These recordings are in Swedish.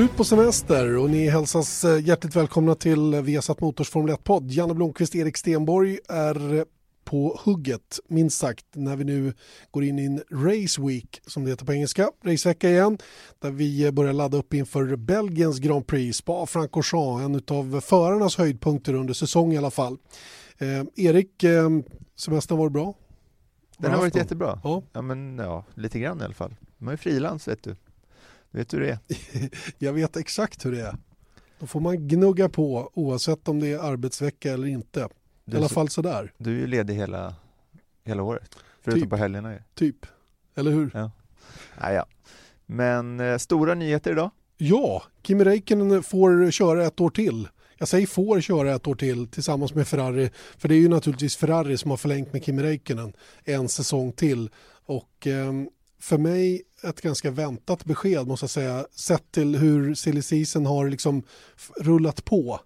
Slut på semester och ni hälsas eh, hjärtligt välkomna till Viasat Motors Formel 1-podd. Janne Blomqvist, Erik Stenborg är på hugget, minst sagt, när vi nu går in i en Race Week, som det heter på engelska, racevecka igen, där vi börjar ladda upp inför Belgiens Grand Prix, Spa-Francorchamps, en av förarnas höjdpunkter under säsong i alla fall. Eh, Erik, eh, semestern var bra? Den har varit jättebra. Ja. ja, men ja, lite grann i alla fall. Man är frilans vet du. Vet du det Jag vet exakt hur det är. Då får man gnugga på oavsett om det är arbetsvecka eller inte. Du, I alla fall sådär. Du är ju ledig hela, hela året. Förutom Typ. på helgerna ju. Typ. Eller hur? Ja. Ja, ja. Men eh, stora nyheter idag. Ja, Kimi Räikkönen får köra ett år till. Jag säger får köra ett år till tillsammans med Ferrari. För det är ju naturligtvis Ferrari som har förlängt med Kimi Räikkönen en säsong till. Och eh, för mig ett ganska väntat besked måste jag säga. Sett till hur silly season har liksom rullat på.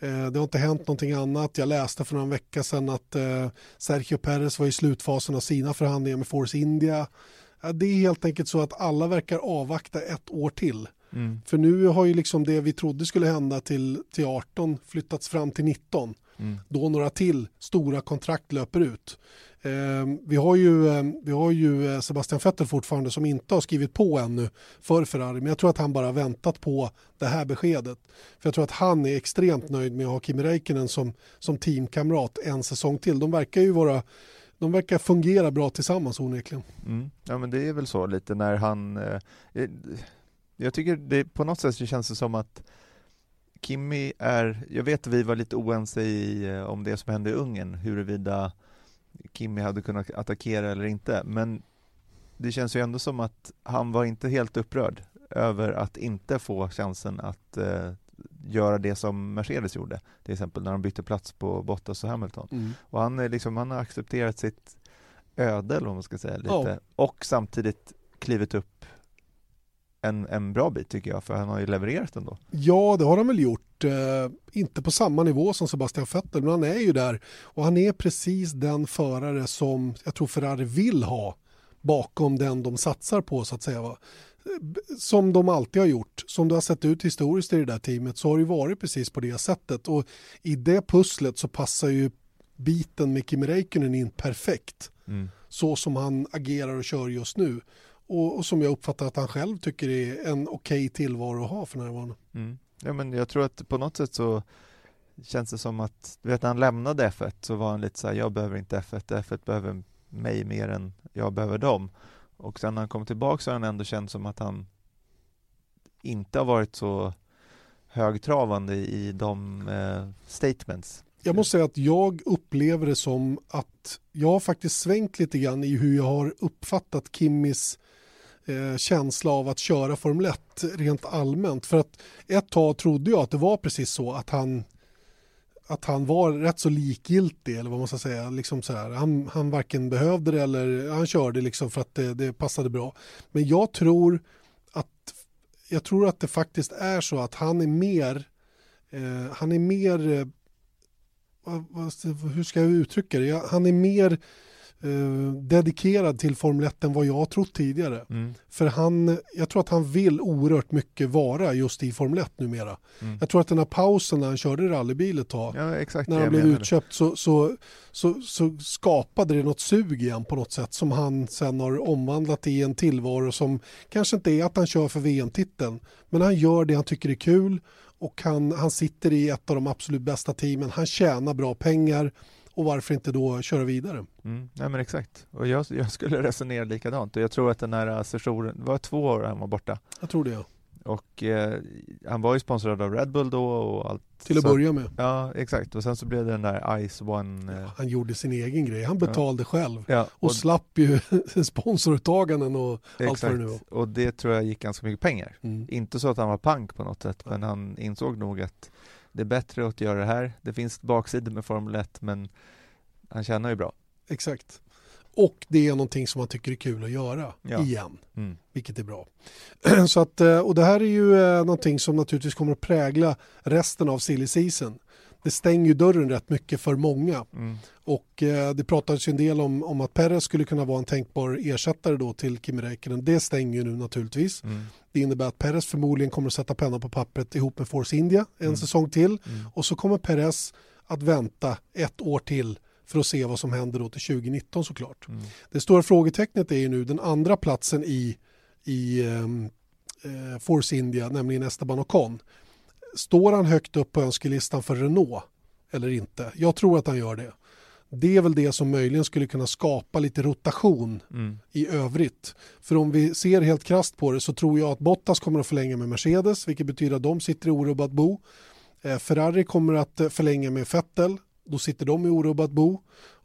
Eh, Det har inte hänt någonting annat. Jag läste för några vecka sedan att eh, Sergio Perez var i slutfasen av sina förhandlingar med Force India. Det är helt enkelt så att alla verkar avvakta ett år till. Mm. För nu har ju liksom det vi trodde skulle hända till, till 18 flyttats fram till 19. Mm. Då några till stora kontrakt löper ut. Eh, vi, har ju, eh, vi har ju Sebastian Vettel fortfarande som inte har skrivit på ännu för Ferrari. Men jag tror att han bara väntat på det här beskedet. För jag tror att han är extremt nöjd med att ha Kimi Räikkönen som, som teamkamrat en säsong till. De verkar ju vara de verkar fungera bra tillsammans onekligen. Mm. Ja men det är väl så lite när han eh, eh, Jag tycker det på något sätt så känns det som att Kimmy är, jag vet att vi var lite oense i eh, om det som hände i Ungern huruvida Kimmy hade kunnat attackera eller inte men det känns ju ändå som att han var inte helt upprörd över att inte få chansen att eh, göra det som Mercedes gjorde till exempel när de bytte plats på Bottas och Hamilton och han, är liksom, han har accepterat sitt öde eller vad man ska säga lite Ja. och samtidigt klivit upp en, en bra bit tycker jag för han har ju levererat ändå. Ja, det har han väl gjort. Eh, inte på samma nivå som Sebastian Vettel, men han är ju där. Och han är precis den förare som jag tror Ferrari vill ha bakom den de satsar på så att säga. Va? Som de alltid har gjort. Som det har sett ut historiskt i det där teamet så har det varit precis på det sättet. Och i det pusslet så passar ju biten med Kimi Räikkönen in perfekt. Så som han agerar och kör just nu. Och, och som jag uppfattar att han själv tycker är en okej tillvaro att ha för närvarande. Mm. Ja, men jag tror att på något sätt så känns det som att, du vet när han lämnade F1 så var han lite så här, jag behöver inte F1, F1 behöver mig mer än jag behöver dem. Och sen när han kom tillbaka så har han ändå känt som att han inte har varit så högtravande i de eh, statements. Jag måste säga att jag upplever det som att jag har faktiskt svängt lite grann i hur jag har uppfattat Kimmis eh, känsla av att köra Formel 1 rent allmänt. För att ett tag trodde jag att det var precis så att han att han var rätt så likgiltig eller vad man ska säga. Liksom så här, han, han varken behövde det eller han körde liksom för att det, det passade bra. Men jag tror att jag tror att det faktiskt är så att han är mer eh, han är mer eh, vad, vad, hur ska jag uttrycka det? Han är mer eh, dedikerad till Formel 1 än vad jag har trott tidigare. Mm. För han, jag tror att han vill oerhört mycket vara just i Formel 1 numera. Mm. Jag tror att den här pausen när han körde rallybil ett tag, Ja, när han blev utköpt så, så, så, så skapade det något sug igen på något sätt som han sen har omvandlat i en tillvaro som kanske inte är att han kör för VM-titeln men han gör det han tycker är kul och han, han sitter i ett av de absolut bästa teamen. Han tjänar bra pengar och varför inte då köra vidare? Mm, nej men exakt. Och jag, jag skulle resonera likadant och jag tror att den här sessionen, det var två år han var borta. Jag tror det. Och eh, han var ju sponsrad av Red Bull då och allt. Till att så, börja med. Ja, exakt. Och sen så blev det den där Ice One. Eh, Han gjorde sin egen grej. Han betalade ja. själv. Ja, och, och slapp ju sponsortaganden och exakt. allt vad det nu var. Och det tror jag gick ganska mycket pengar. Mm. Inte så att han var pank på något sätt, men han insåg nog att det är bättre att göra det här. Det finns baksidor med Formel 1, men han tjänar ju bra. Exakt. Och det är någonting som man tycker är kul att göra ja. igen, mm. vilket är bra. Så att, eh, och det här är ju eh, någonting som naturligtvis kommer att prägla resten av silly season. Det stänger ju dörren rätt mycket för många. Mm. Och eh, det pratades ju en del om, om att Perez skulle kunna vara en tänkbar ersättare då till Kimi Räikkönen. Det stänger ju nu naturligtvis. Mm. Det innebär att Perez förmodligen kommer att sätta pennan på pappret ihop med Force India en Mm. säsong till. Mm. Och så kommer Perez att vänta ett år till för att se vad som händer då till 2019 såklart. Mm. Det stora frågetecknet är ju nu den andra platsen i, i um, eh, Force India, nämligen Esteban Ocon. Står han högt upp på önskelistan för Renault eller inte? Jag tror att han gör det. Det är väl det som möjligen skulle kunna skapa lite rotation Mm. i övrigt. För om vi ser helt krast på det så tror jag att Bottas kommer att förlänga med Mercedes, vilket betyder att de sitter i orubbat bo. Eh, Ferrari kommer att eh, förlänga med Vettel, då sitter de i orubbat bo.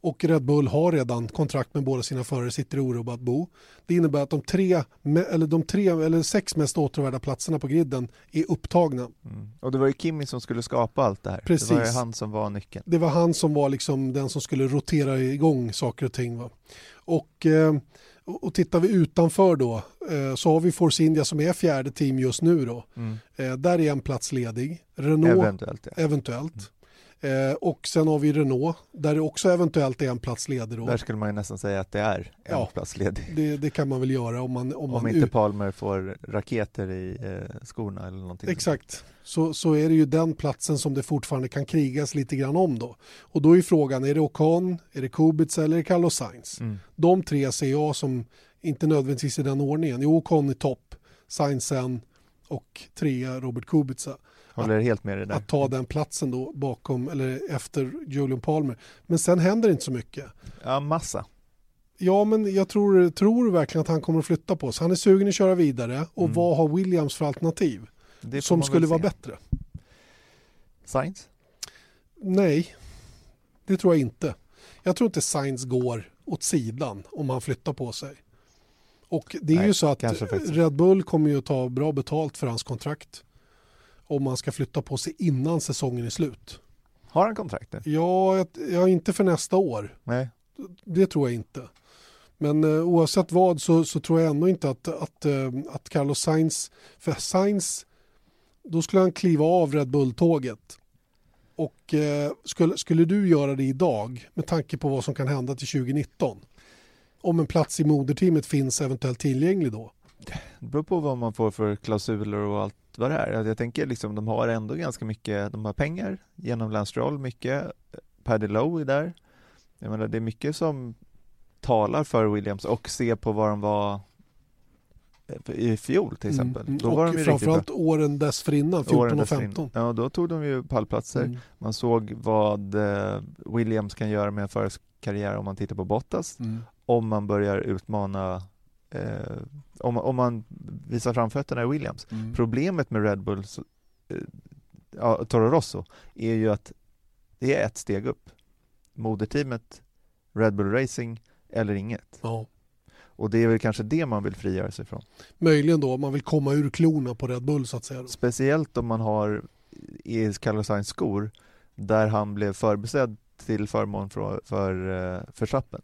Och Red Bull har redan kontrakt med båda sina förare, sitter i orubbat bo. Det innebär att de, tre, eller de tre, eller sex mest återvärda platserna på griden är upptagna. Mm. Och det var ju Kimi som skulle skapa allt det här. Precis. Det var ju han som var nyckeln. Det var han som var liksom den som skulle rotera igång saker och ting. Va? Och, eh, och tittar vi utanför då eh, så har vi Force India som är fjärde team just nu då. Mm. Eh, där är en plats ledig. Renault Eventuellt. Ja. eventuellt. Eh, och sen har vi Renault där det också eventuellt är en plats ledig. Då. Där skulle man ju nästan säga att det är en Ja. plats ledig. Det, det kan man väl göra om man... Om, Om man inte Palmer får raketer i eh, skorna eller någonting. Exakt, så, så är det ju den platsen som det fortfarande kan krigas lite grann om då. Och då är frågan, är det Ocon, är det Kubica eller är det Carlos Sainz? Mm. De tre ser jag som inte nödvändigtvis i den ordningen. Jo, Ocon i topp, Sainz sen och trea Robert Kubica. Håller helt med dig där. Att ta den platsen då bakom eller efter Julian Palmer. Men sen händer inte så mycket. Ja, massa. Ja, men jag tror, tror verkligen att han kommer att flytta på sig. Han är sugen att köra vidare och Mm. vad har Williams för alternativ som skulle vara se. bättre? Sainz? Nej, det tror jag inte. Jag tror inte Sainz går åt sidan om han flyttar på sig. Och det är Nej, ju så att. Red Bull kommer ju att ta bra betalt för hans kontrakt om han ska flytta på sig innan säsongen är slut. Har han kontrakt? Ja, jag, jag inte för nästa år. Nej. Det tror jag inte. Men eh, oavsett vad så, så tror jag ändå inte att, att, eh, att Carlos Sainz, för Sainz, då skulle han kliva av Red Bull-tåget. Och eh, skulle, skulle du göra det idag med tanke på vad som kan hända till 2019? Om en plats i moderteamet finns eventuellt tillgänglig då? Det beror på vad man får för klausuler och allt vad det är. Jag tänker liksom, de har ändå ganska mycket, de har pengar genom Lance Stroll, mycket. Paddy Lowe är där. Jag menar, det är mycket som talar för Williams och se på vad de var eh, i fjol till exempel. Mm, Då var och de framförallt åren dessförinnan, 14 Åren och dessförinnan. 15. Ja, då tog de ju pallplatser. Mm. Man såg vad eh, Williams kan göra med en förares karriär om man tittar på Bottas. Mm. Om man börjar utmana, eh, om, om man visar framfötterna i Williams. Mm. Problemet med Red Bull, så- eh, ja, Toro Rosso, är ju att det är ett steg upp. Moderteamet, Red Bull Racing eller inget. Ja. Och det är väl kanske det man vill frigöra sig från. Möjligen då man vill komma ur klorna på Red Bull så att säga. Speciellt om man har i Carlos Sainz skor där han blev förbesedd till förmån för, för eh, Verstappen.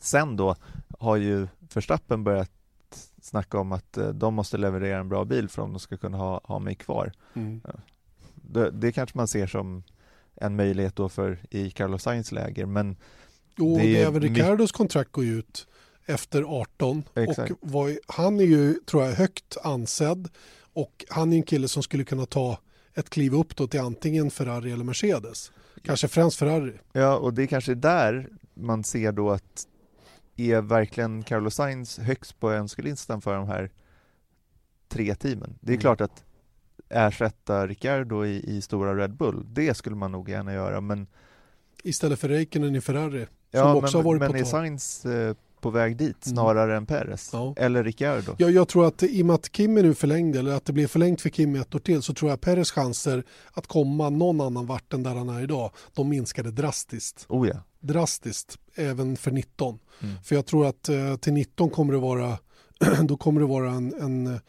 Sen då har ju Verstappen börjat snacka om att eh, de måste leverera en bra bil för om de ska kunna ha, ha mig kvar. Mm. Det, det kanske man ser som en möjlighet då för i Carlos Sainz läger men Jo, Det är även Ricardos kontrakt går ut efter 18 Exakt. och var, han är ju, tror jag, högt ansedd och han är en kille som skulle kunna ta ett kliv upp då till antingen Ferrari eller Mercedes. Kanske främst Ferrari. Ja, och det är kanske där man ser då att är verkligen Carlos Sainz högst på önskelistan för de här tre teamen? Det är Mm. klart att ersätta Ricciardo i, i stora Red Bull, det skulle man nog gärna göra, men Istället för Räikkönen i Ferrari. Som Ja, också men, har varit men på är tal. Sainz eh, på väg dit Mm. snarare än Perez. Ja. Eller Ricciardo. Jag, jag tror att i och med att Kimi nu förlängde, eller att det blev förlängt för Kimi ett år till, så tror jag Peres chanser att komma någon annan vart än där han är idag, de minskade drastiskt. Oh ja. Drastiskt, även för 19. Mm. För jag tror att eh, till 19 kommer det vara, då kommer det vara en, en,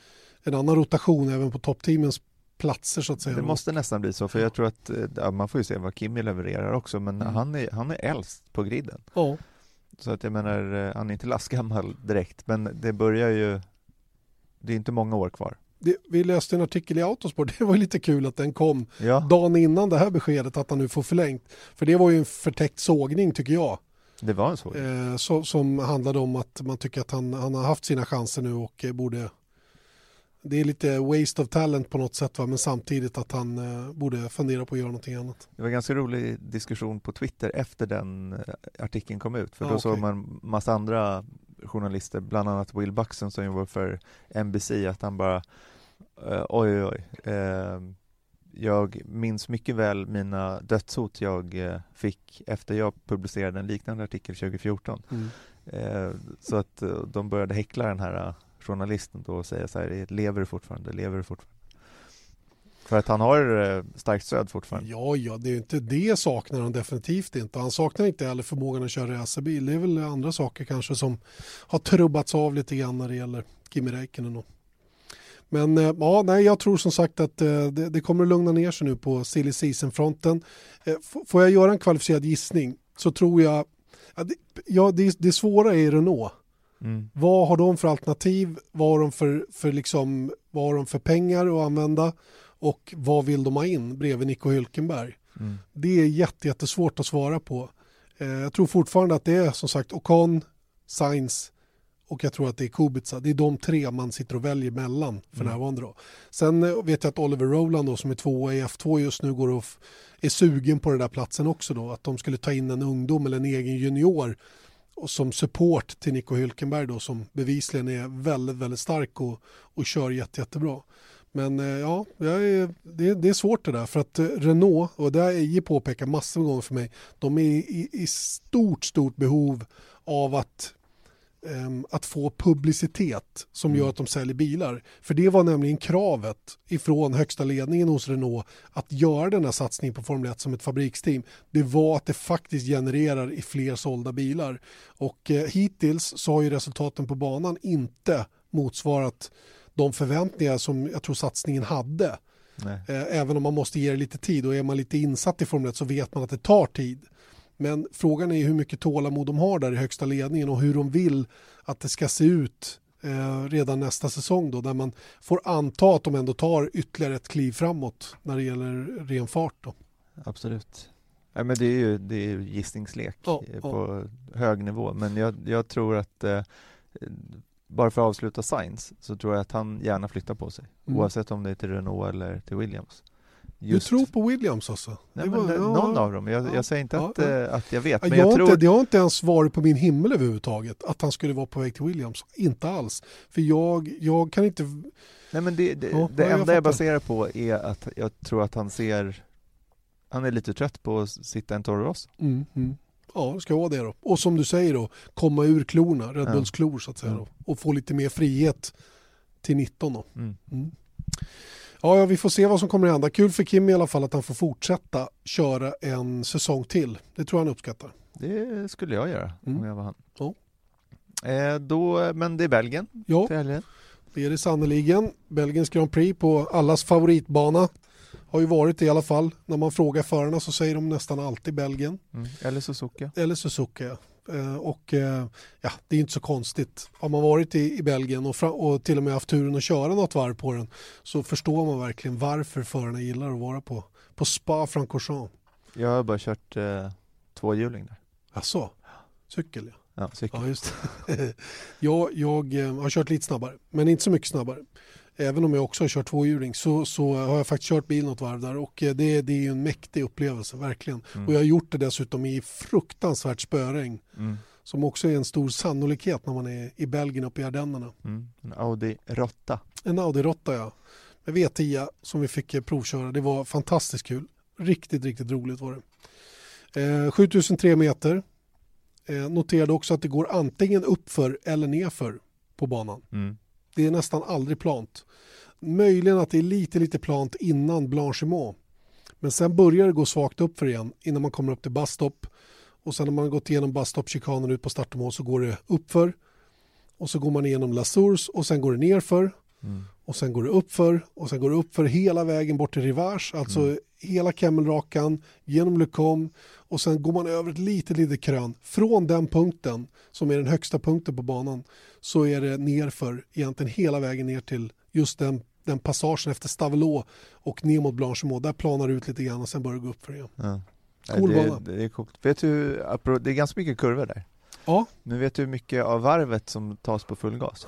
en annan rotation även på toppteamens platser så att säga. Det måste nästan bli så, för jag tror att, eh, ja, man får ju se vad Kimi levererar också, men Mm. han, är, han är äldst på griden. Ja, Så att jag menar, eh, han är inte lastgammal direkt, men det börjar ju, det är inte många år kvar. det, vi läste en artikel i Autosport, det var lite kul att den kom Ja, dagen innan det här beskedet att han nu får förlängt. För det var ju en förtäckt sågning tycker jag. Det var en så. Eh, så, som handlade om att man tycker att han, han har haft sina chanser nu och eh, borde det är lite waste of talent på något sätt va? men samtidigt att han eh, borde fundera på att göra någonting annat. Det var en ganska rolig diskussion på Twitter efter den eh, artikeln kom ut, för Ah, då okej. såg man massa andra journalister, bland annat Will Buxton som jobbar för NBC, att han bara eh, oj, oj, oj. Eh, jag minns mycket väl mina dödshot jag eh, fick efter jag publicerade en liknande artikel 2014. Eh, så att eh, de började häckla den här journalisten då och säga så här, lever du fortfarande, lever du fortfarande? För att han har starkt stöd fortfarande. Ja, ja, det är inte det saknar han definitivt inte. Han saknar inte heller förmågan att köra racerbil. Det är väl andra saker kanske som har trubbats av lite grann när det gäller Kimi Räikkönen. då. Men eh, ja, nej, jag tror som sagt att eh, det, det kommer att lugna ner sig nu på silly season-fronten. Eh, Får jag göra en kvalificerad gissning så tror jag, ja, det, det, svåra är Renault. Mm. Vad har de för alternativ? Vad har de för, för, liksom, vad har de för pengar att använda? Och vad vill de ha in bredvid Nico Hülkenberg? Mm. Det är jätte, jättesvårt att svara på. Eh, jag tror fortfarande att det är som sagt Ocon, Sainz och jag tror att det är Kubica. Det är de tre man sitter och väljer mellan för Mm. närvarande. Då. Sen eh, vet jag att Oliver Rowland då, som är tvåa i F2 just nu går och är sugen på den där platsen också. Då. Att de skulle ta in en ungdom eller en egen junior och som support till Nico Hülkenberg då, som bevisligen är väldigt, väldigt stark och, och kör jätte, jättebra. Men eh, ja, det, det är svårt det där för att eh, Renault, och det har EJ påpekat massor med gånger för mig, de är i, i stort, stort behov av att, att få publicitet som Mm. gör att de säljer bilar. För det var nämligen kravet ifrån högsta ledningen hos Renault att göra den här satsningen på Formel 1 som ett fabriksteam. Det var att det faktiskt genererar i fler sålda bilar. Och eh, hittills så har ju resultaten på banan inte motsvarat de förväntningar som jag tror satsningen hade. Nej. Eh, Även om man måste ge det lite tid och är man lite insatt i Formel 1 så vet man att det tar tid. Men frågan är hur mycket tålamod de har där i högsta ledningen och hur de vill att det ska se ut eh, redan nästa säsong då där man får anta att de ändå tar ytterligare ett kliv framåt när det gäller ren fart då. Absolut. Nej, men det är ju, det är gissningslek Ja, eh, ja. på hög nivå, men jag, jag tror att eh, bara för att avsluta Sainz så tror jag att han gärna flyttar på sig, Mm. oavsett om det är till Renault eller till Williams. Du tror på Williams alltså? Nej, var- det- ja. någon av dem. Jag, Ja, jag säger inte ja, att, eh, att jag vet, men jag jag har tror... inte, det har inte ens varit på min himmel överhuvudtaget att han skulle vara på väg till Williams. Inte alls. För jag, jag kan inte... Nej, men det, det, Ja, det ja, jag enda jag, fattar. baserar på är att jag tror att han ser... Han är lite trött på att sitta en Toro Rosso. Mm, mm. Ja, det ska vara det då. Och som du säger då, komma ur klorna, Red. Bulls klor så att säga då. Och få lite mer frihet till 19 då. Mm. Ja, ja, vi får se vad som kommer att hända. Kul för Kim i alla fall att han får fortsätta köra en säsong till. Det tror jag han uppskattar. Det skulle jag göra Mm. om jag var han. Ja. Eh, då, men det är Belgien Ja, till helgen. det är det sannoliken. Belgiens Grand Prix på allas favoritbana. Har ju varit det i alla fall. När man frågar förarna så säger de nästan alltid Belgien. Mm. Eller Suzuka. Eller Suzuka. ja. Eh, Och eh, ja, det är inte så konstigt. Har man varit i, i Belgien och, och till och med haft turen att köra något varv på den så förstår man verkligen varför förarna gillar att vara på, på Spa-Francorchamps. Jag har bara kört eh, tvåhjuling där. Alltså, cykel ja. Ja, cykel. Ja, just jag, jag eh, har kört lite snabbare, men inte så mycket snabbare. Även om jag också har kört tvåhjuling så, så har jag faktiskt kört bil något varv där och eh, det, det är ju en mäktig upplevelse, verkligen. Mm. Och jag har gjort det dessutom i fruktansvärt spöregn Mm. som också är en stor sannolikhet när man är i Belgien uppe i Ardennerna. Mm. En Audi Rotta. En Audi Rotta ja, med V10 som vi fick eh, provköra. Det var fantastiskt kul. Riktigt, riktigt roligt var det. Eh, 7003 meter, Eh, noterade också att det går antingen uppför eller nerför på banan. Mm. Det är nästan aldrig plant. Möjligen att det är lite, lite plant innan Blanchimont. Men sen börjar det gå svagt upp för igen innan man kommer upp till busstop. Och sen när man gått igenom busstop-chikanen ut på startmål så går det uppför. Och så går man igenom La och sen går det nerför. Mm. Och sen går det uppför och sen går det uppför hela vägen bort till Rivage. Alltså Mm. hela Kemmelrakan genom Lecom och sen går man över ett litet, litet krön. Från den punkten som är den högsta punkten på banan så är det nerför egentligen hela vägen ner till just den, den passagen efter Stavelot och ner mot Blanchemont. Där planar det ut lite grann och sen börjar det gå upp för igen. Ja. Cool bana. det, är coolt. Vet du, det är ganska mycket kurvor där. Ja, Men vet du hur mycket av varvet som tas på full gas?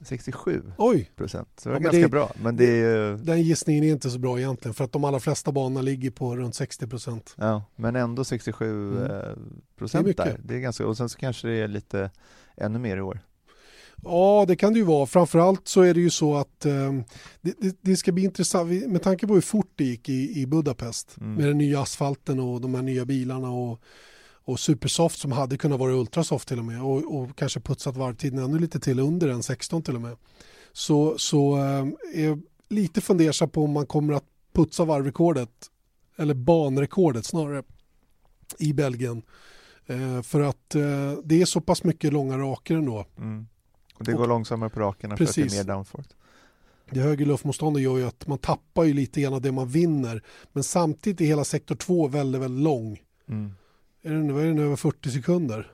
67 Oj, procent, så det var Ja, ganska det- bra. Men det är ju, den gissningen är inte så bra egentligen för att de allra flesta banorna ligger på runt 60 procent. ja, men ändå 67 Mm. eh, Det procent mycket. där. Det är ganska, och sen så kanske det är lite ännu mer i år. Ja, det kan det ju vara. Framförallt så är det ju så att eh, det, det, det ska bli intressant med tanke på hur fort det gick i, i Budapest Mm. med den nya asfalten och de här nya bilarna och, och Supersoft som hade kunnat vara Ultrasoft till och med och, och kanske putsat varvtiden ännu lite till under en 16 till och med. Så, så eh, är lite fundersam på om man kommer att putsa varvrekordet eller banrekordet snarare i Belgien. Eh, för att eh, det är så pass mycket långa raker ändå. Mm. Och det Och- går långsammare på rakerna för att det är mer downforce. Det högre luftmotståndet gör ju att man tappar ju lite grann av det man vinner. Men samtidigt är hela sektor 2 väldigt, väldigt lång. Mm. Är den, vad är den över 40 sekunder?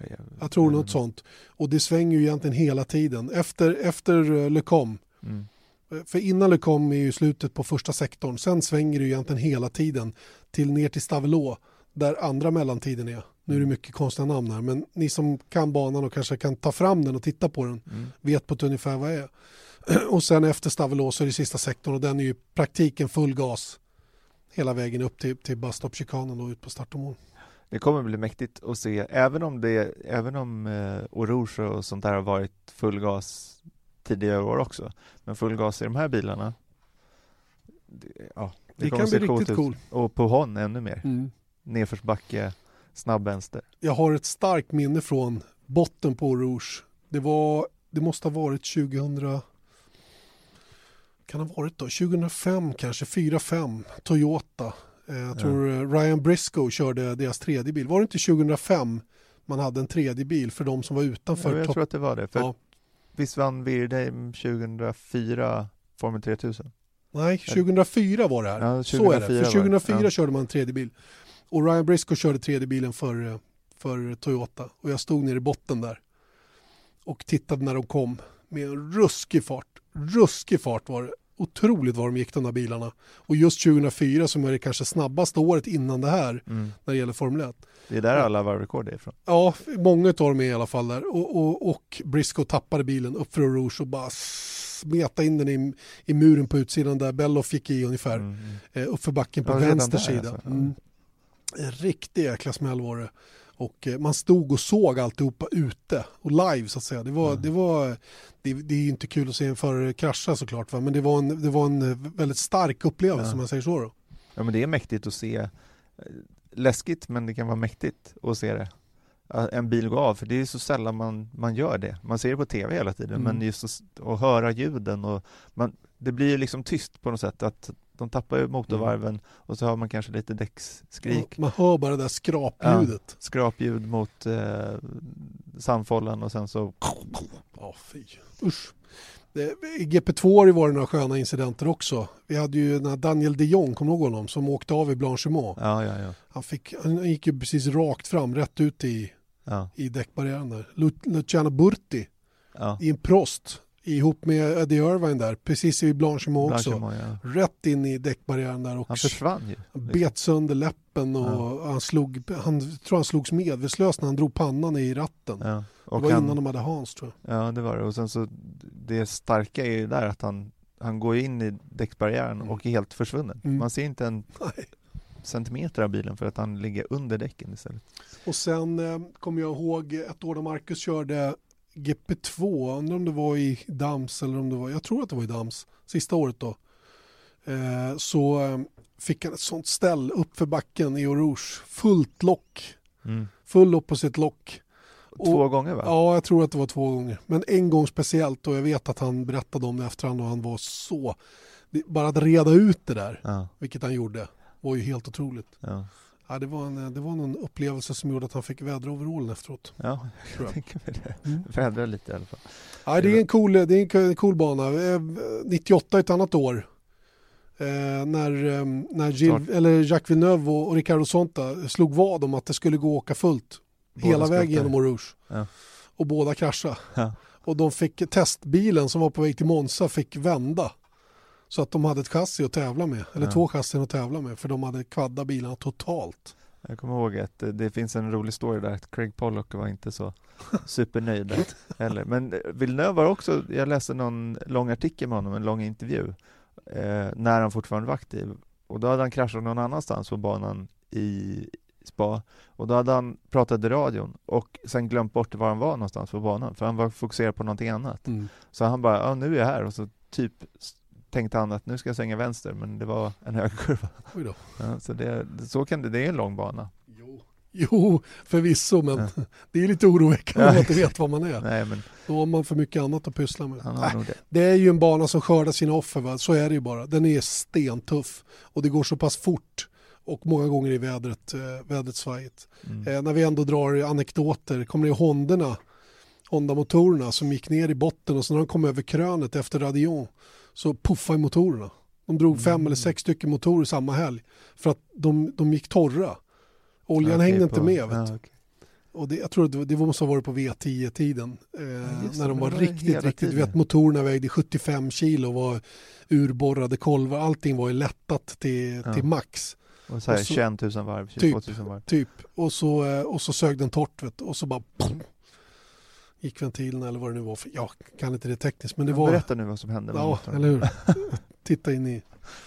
Ja, jag- tror jag- något sånt. Och det svänger ju egentligen hela tiden. Efter, efter eh, Lecom. Mm. Eh, För innan Lecom är ju slutet på första sektorn. Sen svänger det ju egentligen hela tiden till ner till Stavelot där andra mellantiden är. Nu är det mycket konstiga namn här men ni som kan banan och kanske kan ta fram den och titta på den Mm. vet på ett ungefär vad det är. Och sen efter Stavelot så är det sista sektorn och den är ju praktiken full gas hela vägen upp till, till busstop-chikanen och ut på start och mål. Det kommer bli mäktigt att se, även om, det, även om eh, Orouge och sånt där har varit full gas tidigare år också, men full gas i de här bilarna, det, ja, Det, kommer kan se bli coolt riktigt ut. cool. Och på Hon ännu mer. Mm. Nedförsbacke, snabb vänster. Jag har ett starkt minne från botten på Rouge. Det, var, det måste ha varit 2000 kan ha varit då, 2005 kanske, 4-5, Toyota. Eh, Jag tror eh, Ryan Briscoe körde deras tredje bil. Var det inte 2005 man hade en tredje bil för de som var utanför Ja, jag topp? tror att det var det, för Ja. visst vann Wirdheim 2004 Formel 3000? Nej, 2004 var det här. Ja, Så är det. 2004 För var det. 2004 Ja. körde man en tredje bil. Och Ryan Briscoe körde tredje bilen för, för Toyota. Och jag stod nere i botten där. Och tittade när de kom med en ruskig fart. Ruskig fart var det. Otroligt vad de gick de där bilarna. Och just 2004 som är det kanske snabbaste året innan det här Mm. när det gäller Formel 1. Det är där alla varvrekord är ifrån. Ja, många av dem är i alla fall där. Och, och, och Briscoe tappade bilen upp för Rouge och bara smeta in den i, i muren på utsidan där Belloff gick i ungefär. Mm. mm. Eh, uppför backen på Ja, vänster sida. alltså. Mm. En riktig jäkla smäll var det. Och eh, man stod och såg alltihopa ute och live så att säga. Det var, Mm. det var det, det är ju inte kul att se en förare krascha såklart va? men det var en, det var en eh, väldigt stark upplevelse Ja. om man säger så då. Ja men det är mäktigt att se, eh, läskigt men det kan vara mäktigt att se det. En bil gå av, för det är så sällan man, man gör det. Man ser det på tv hela tiden, Mm. men just att, att höra ljuden och man, det blir ju liksom tyst på något sätt. Att de tappar ju motorvarven och så hör man kanske lite däcksskrik, Man hör bara det där skrapljudet. skrapljud mot eh, sandfållan och sen så Ja, fy. Usch. I GP2 har det varit några sköna incidenter också. Vi hade ju den här Daniel de Jong, kommer du ihåg honom, som åkte av i Blanchimont. Ja, ja, ja. Han, fick, han gick ju precis rakt fram, rätt ut i, ja, i däckbarriären där. Lu- Luciano Burti ja. i en Prost ihop med Eddie Irvine där, precis vid Blanchimont också. Blanchimont, ja. Rätt in i däckbarriären där och Han försvann ju. bet sönder läppen och han, slog, han tror han slogs medvetslös när han drog pannan i ratten. Ja. det Och var han, innan de hade Hans tror jag. Ja, det var det. Och sen så, det starka är ju där att han, han går in i däcksbarriären Mm. och är helt försvunnen. Mm. Man ser inte en Nej. centimeter av bilen för att han ligger under däcken istället. Och sen eh, kommer jag ihåg ett år när Marcus körde GP2, undrar om det var i Dams eller om det var, jag tror att det var i Dams, sista året då. Eh, så eh, fick han ett sånt ställ upp för backen i Eau Rouge, fullt lock, full opposite lock. Två gånger va? Ja, jag tror att det var två gånger. Men en gång speciellt och jag vet att han berättade om det efterhand och han var så... Bara att reda ut det där, Ja, vilket han gjorde, var ju helt otroligt. ja. Ja, det, var en, det var någon upplevelse som gjorde att han fick väderoverallen efteråt. ja jag jag. tänker mig det. Mm. Vädra lite i alla fall. Ja, det är en cool, det är en cool bana. Eh, 98 är ett annat år. Eh, när eh, när Gilles, eller Jacques Villeneuve och, och Ricardo Sonta slog vad om att det skulle gå att åka fullt Båda hela vägen genom där. Eau Rouge. Ja. Och båda kraschade. Ja. Och de fick testbilen som var på väg till Monza fick vända. Så att de hade ett chassi att tävla med. Eller Ja. två chassin att tävla med. För de hade kvaddat bilarna totalt. Jag kommer ihåg att det, det finns en rolig story där att Craig Pollock var inte så supernöjd heller. Men eh, Villeneuve var också, jag läste någon lång artikel med honom, en lång intervju, eh, när han fortfarande var aktiv. Och då hade han kraschat någon annanstans på banan i spa och då hade han pratat i radion och sen glömt bort var han var någonstans på banan för han var fokuserad på någonting annat. Mm. Så han bara, ja nu är jag här och så typ tänkte han att nu ska jag svänga vänster men det var en högerkurva. Oj då. Ja, så det, så kan det, det är en lång bana. Jo. jo, förvisso, men Ja. det är lite oroväckande Ja. man inte vet vad man är. Nej men Då har man för mycket annat att pyssla med. nog det. Det är ju en bana som skördar sina offer, va? så är det ju bara. Den är stentuff och det går så pass fort och många gånger i vädret, eh, vädret svajigt. Mm. Eh, när vi ändå drar anekdoter, kommer ni ihåg Hondorna? Honda-motorerna som gick ner i botten och så när de kom över krönet efter Radion så puffade motorerna. De drog fem Mm. eller sex stycken motorer samma helg för att de, de gick torra. Oljan Okej, hängde inte på- med. Vet ja, du. okej. Och det, jag tror att det, det måste ha varit på V10-tiden. Eh, det, när de var var riktigt, riktigt, tiden. vet motorerna vägde 75 kilo och var urborrade kolvar. Allting var ju lättat till, Ja. till max. Och så här Och så- 21 000 varv, 22 000 varv. Typ. Och så, eh, och så sög den torrt vet, och så bara pum, gick ventilen eller vad det nu var. För, jag kan inte det tekniskt men det var... Berätta nu vad som hände Ja, eller hur? Titta in i...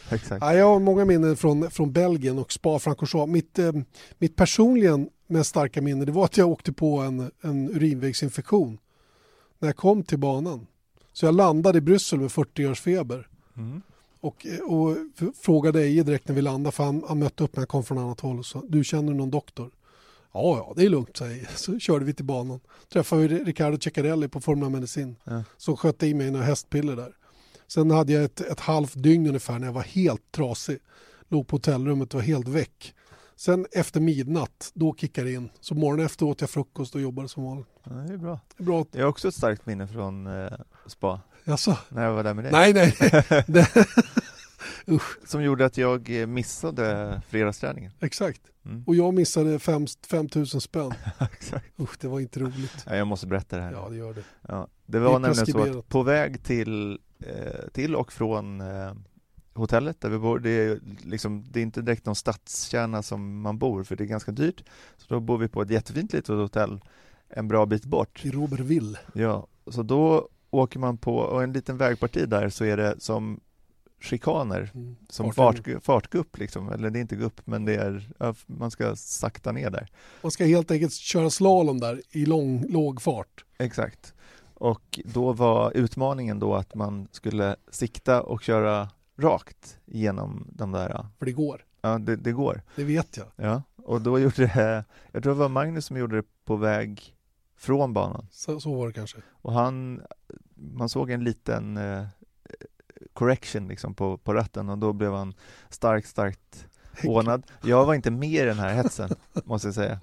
Exakt. Ja, jag har många minnen från, från Belgien och Spa-Francorchamps. Mitt, eh, mitt personligen mest starka minne det var att jag åkte på en, en urinvägsinfektion när jag kom till banan. Så jag landade i Bryssel med 40 års feber Mm. och, eh, och frågade Eje direkt när vi landade för han, han mötte upp när jag kom från annat håll och sa du känner någon doktor? Ja, ja, det är lugnt, Eje. Så körde vi till banan. Träffade vi Riccardo Ceccarelli på Formula Medicin Ja. som sköt i mig några hästpiller där. Sen hade jag ett, ett halvt dygn ungefär när jag var helt trasig. Låg på hotellrummet och var helt väck. Sen efter midnatt, då kickade det in. Så morgonen efter åt jag frukost och jobbade som vanligt. Ja, det är bra. Det är Bra. Jag har också ett starkt minne från eh, spa, Jaså? när jag var där med dig. Nej, nej. Det, Usch. Som gjorde att jag eh, missade fredagsträningen. Exakt. Mm. Och jag missade 5 000 spänn. Exakt. Usch, det var inte roligt. Ja, jag måste berätta det här. Ja, det gör det. Ja, det Det var är nämligen så att på väg till, eh, till och från eh, hotellet där vi bor, det är, liksom, det är inte direkt någon stadskärna som man bor för det är ganska dyrt. Så då bor vi på ett jättefint litet hotell en bra bit bort. I Robertville. Ja, så då åker man på, och en liten vägparti där så är det som chikaner, Mm. som Fartgupp. fart, fartgupp liksom, eller det är inte gupp men det är, man ska sakta ner där. Man ska helt enkelt köra slalom där i lång, låg fart. Exakt. Och då var utmaningen då att man skulle sikta och köra rakt genom de där, För det går. ja det, det går. Det vet jag. Ja, och då gjorde det, jag tror det var Magnus som gjorde det på väg från banan. Så, så var det kanske. Och han, man såg en liten eh, correction liksom på, på ratten och då blev han starkt, starkt hånad. Jag var inte med i den här hetsen, måste jag säga.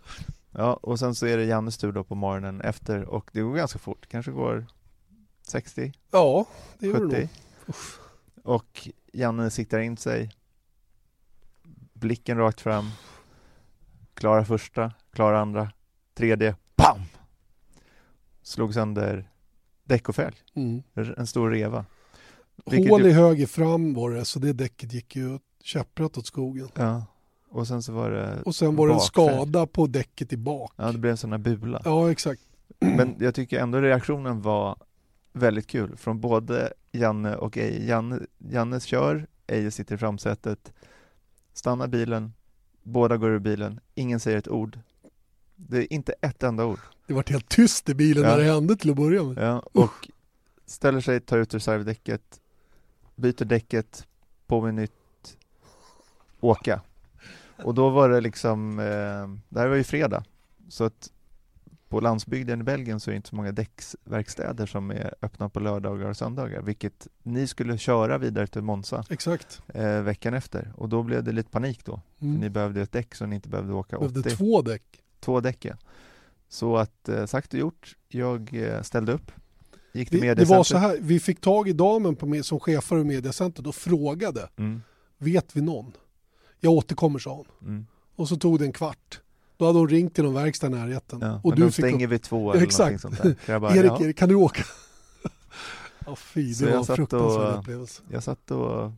Ja, och sen så är det Jannes tur då på morgonen efter och det går ganska fort, kanske går 60, Ja, det gör det 70. nog. Och Janne siktar in sig, blicken rakt fram, klarar första, klarar andra, tredje, BAM! Slog sönder däck och fälg, Mm. en stor reva. Hål i höger fram var det, så det däcket gick ju käpprätt åt skogen. Ja, och sen så var det Och sen var det en skada på däcket i bak. Ja, det blev en sån här bula. Ja, exakt. Men jag tycker ändå reaktionen var väldigt kul från både Janne och Eje. Janne, Janne kör, Eje sitter i framsätet, stannar bilen, båda går ur bilen, ingen säger ett ord. Det är inte ett enda ord. Det var helt tyst i bilen Ja. när det hände till att börja med. Ja, och ställer sig, tar ut reservdäcket, byter däcket, på med nytt, åka. Och då var det liksom, eh, det här var ju fredag, så att på landsbygden i Belgien så är det inte så många däcksverkstäder som är öppna på lördagar och söndagar, vilket ni skulle köra vidare till Monza Exakt. eh, veckan efter och då blev det lite panik då. För ni Mm. behövde ett däck så ni inte behövde åka 80. Behövde två däck. Två däck ja. Så att eh, sagt och gjort, jag eh, ställde upp, gick till Vi, det var så här, vi fick tag i damen på, som chefar i mediacentret och frågade, Mm, vet vi någon? Jag återkommer sa hon. mm. Och så tog det en kvart. Då hade hon ringt till någon verkstad i närheten. Ja, och du fick stänger vid två eller exakt. sånt där. Så bara, Erik, ja, kan du åka? Ja, fy, Så det jag var en fruktansvärd och- upplevelse. jag satt och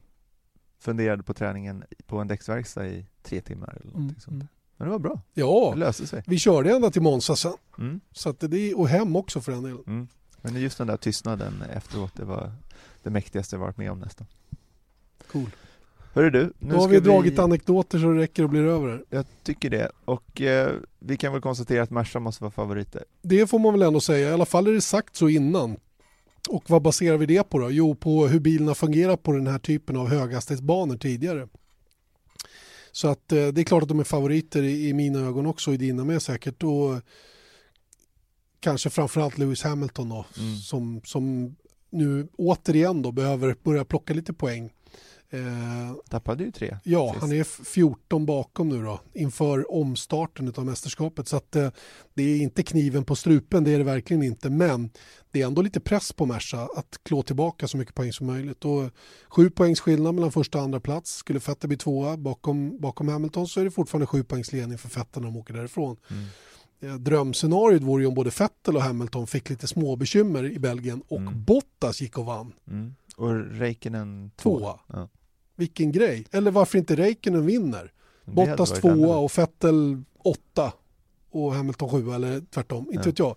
funderade på träningen på en däcksverkstad i tre timmar eller någonting Mm, sånt mm. där. Men det var bra, Ja, det löste sig. vi körde ända till Monza sen. Mm, Så att det, och hem också för den delen. mm. Men just den där tystnaden efteråt, det var det mäktigaste jag varit med om nästan. Cool. Hörru du, nu Då har vi dragit anekdoter så det räcker och blir över här. Jag tycker det. Och eh, vi kan väl konstatera att Merca måste vara favoriter. Det får man väl ändå säga. I alla fall är det sagt så innan. Och vad baserar vi det på då? Jo, på hur bilen har fungerat på den här typen av höghastighetsbanor tidigare. Så att eh, det är klart att de är favoriter i, i mina ögon också, i dina med säkert. Och kanske framförallt Lewis Hamilton då, Mm. som, som nu återigen då behöver börja plocka lite poäng. Eh, Tappade ju tre. Ja, Sist. han är f- 14 bakom nu då inför omstarten av mästerskapet. Så att, eh, det är inte kniven på strupen, det är det verkligen inte. Men det är ändå lite press på Merca att klå tillbaka så mycket poäng som möjligt. Och sju poängs skillnad mellan första och andra plats. Skulle Vettel bli tvåa bakom, bakom Hamilton så är det fortfarande sju poängs ledning för Vettel när de åker därifrån. Mm. Eh, Drömscenariot vore ju om både Vettel och Hamilton fick lite små bekymmer i Belgien och Mm. Bottas gick och vann. Mm. Och Räikkönen två. Tvåa. Ja. Vilken grej. Eller varför inte Räikkönen vinner? Det Bottas tvåa och Vettel åtta och Hamilton sjua eller tvärtom. Inte Ja. vet jag.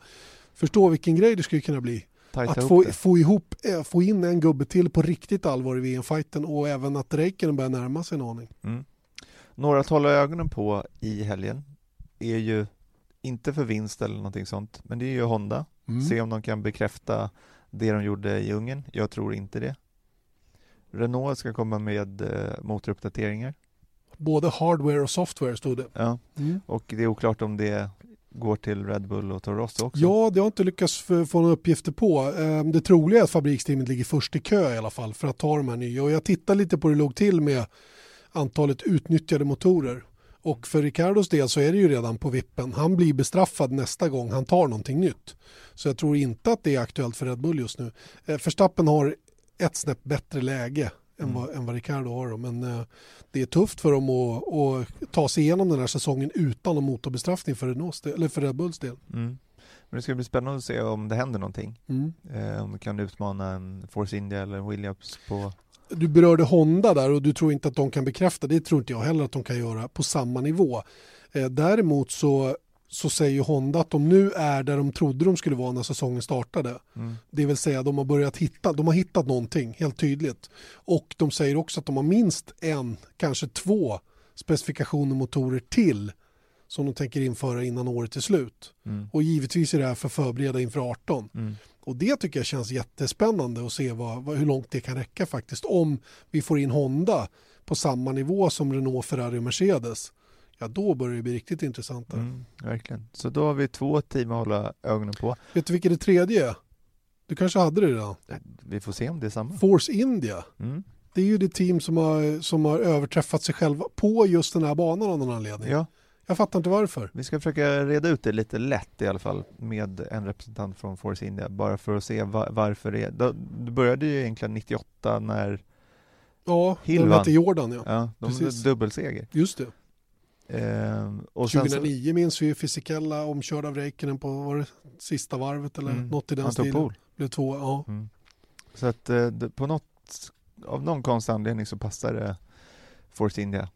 Förstå vilken grej det skulle kunna bli. Tajta Att få, det. få, ihop, eh, få in en gubbe till på riktigt allvar i VM-fighten och även att Räikkönen börjar närma sig en aning. Mm. Några att hålla ögonen på i helgen är ju inte för vinst eller någonting sånt, men det är ju Honda. Mm. Se om de kan bekräfta det de gjorde i Ungern. Jag tror inte det. Renault ska komma med eh, motoruppdateringar. Både hardware och software stod det. Ja. Mm. Och det är oklart om det går till Red Bull och Toro Rosso också. Ja, det har inte lyckats få några uppgifter på. Eh, Det troliga är att fabriksteamet ligger först i kö i alla fall för att ta de här nya. Och jag tittar lite på hur det låg till med antalet utnyttjade motorer. Och för Ricardos del så är det ju redan på vippen. Han blir bestraffad nästa gång han tar någonting nytt. Så jag tror inte att det är aktuellt för Red Bull just nu. Eh, Verstappen har ett snäpp bättre läge än, Mm. vad, än vad Ricardo har. Då. Men eh, det är tufft för dem att, att ta sig igenom den här säsongen utan någon motorbestraffning för, Renaults del, eller för Red Bulls del. Mm. Men det ska bli spännande att se om det händer någonting. Mm. Eh, om vi kan utmana en Force India eller Williams på... Du berörde Honda där och du tror inte att de kan bekräfta, det tror inte jag heller att de kan göra på samma nivå. Eh, däremot så, så säger Honda att de nu är där de trodde de skulle vara när säsongen startade. Mm. Det vill säga de har börjat hitta, de har hittat någonting helt tydligt. Och de säger också att de har minst en, kanske två specifikationer motorer till som de tänker införa innan året är slut. Mm. Och givetvis är det här för att förbereda inför 18. Mm. Och det tycker jag känns jättespännande att se vad, vad, hur långt det kan räcka faktiskt. Om vi får in Honda på samma nivå som Renault, Ferrari och Mercedes. Ja, då börjar det bli riktigt intressant. Mm, verkligen. Så då har vi två team att hålla ögonen på. Vet du vilket det tredje är? Du kanske hade det redan? Vi får se om det är samma. Force India. Mm. Det är ju det team som har, som har överträffat sig själva på just den här banan av någon anledning. Ja, Jag fattar inte varför. vi ska försöka reda ut det lite lätt i alla fall med en representant från Force India bara för att se va- varför det är. Då- Det började ju egentligen 98 när Ja, Hill de hette Jordan ja. ja, de Precis. dubbelseger. Just det. Ehm, och sen så, 2009 minns vi Fisikella omkörd av Räikkönen på var det, sista varvet eller Mm. något i den han tog stilen. Blev två, ja. Mm. Så att eh, på något, av någon konstig anledning så passar det Force India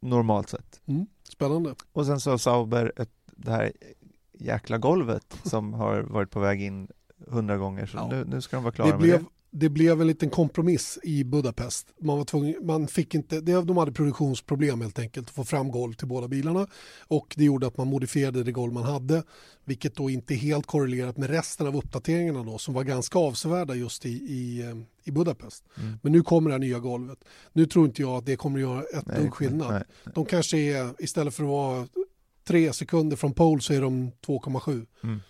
normalt sett. Mm. Spännande. Och sen så Sauber ett, det här jäkla golvet som har varit på väg in hundra gånger så Ja. nu, nu ska de vara klara Det med blev, det. blev en liten kompromiss i Budapest. Man var tvungen, man fick inte, de hade produktionsproblem helt enkelt att få fram golv till båda bilarna och det gjorde att man modifierade det golv man hade vilket då inte är helt korrelerat med resten av uppdateringarna då som var ganska avsevärda just i, i, eh, i Budapest. Mm. Men nu kommer det här nya golvet. Nu tror inte jag att det kommer att göra ett Nej, dugg skillnad. nej. De kanske är, istället för att vara tre sekunder från pole så är de 2,7. Mm.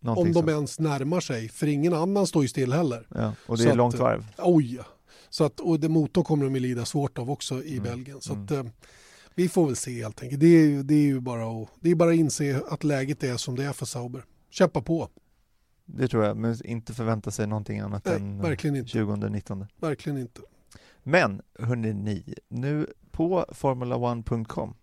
Om Någonting de sånt. ens närmar sig, för ingen annan står ju still heller. Ja, och det Så är att, långt eh, varv. Oj, så att, och det motorn kommer de ju lida svårt av också i Mm, Belgien. Så mm. att, eh, vi får väl se helt enkelt. Det är, det är ju bara att, det är bara att inse att läget är som det är för Sauber. Kämpa på, Det tror jag, men inte förvänta sig någonting annat Nej, än verkligen inte. 2019. verkligen inte. Men hörni ni, nu på formula1.com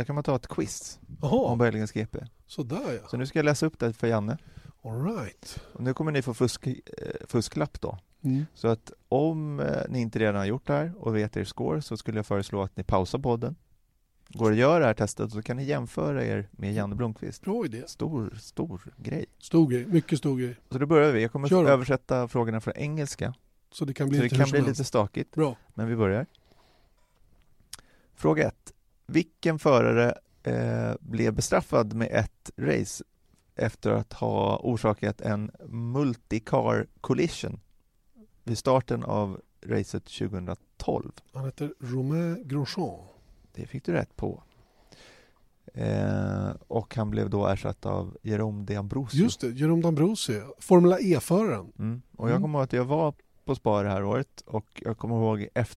där kan man ta ett quiz om Jaha, Belgiens GP. sådär ja. Så nu ska jag läsa upp det för Janne. All right. Och nu kommer ni få fusk, eh, fusklapp då. Mm. Så att om eh, ni inte redan har gjort det här och vet er score så skulle jag föreslå att ni pausar podden. Går att göra det här testet så kan ni jämföra er med Janne Blomqvist. Bra idé. Stor, stor grej. Stor grej, mycket stor grej. Så då börjar vi. Jag kommer Kör översätta frågorna från engelska. Så det kan bli Så det lite kan hur bli lite stakigt. Bra. Men vi börjar. Fråga 1. Vilken förare eh, blev bestraffad med ett race efter att ha orsakat en multicar collision vid starten av racet 2012? Han heter Romain Grosjean. Det fick du rätt på. Eh, och han blev då ersatt av Jerome de Ambrosio. Just det, Jerome D'Ambrosio, Formula E-föraren. Mm. Och jag Mm. kommer ihåg att jag var på Spa det här året och jag kommer ihåg efter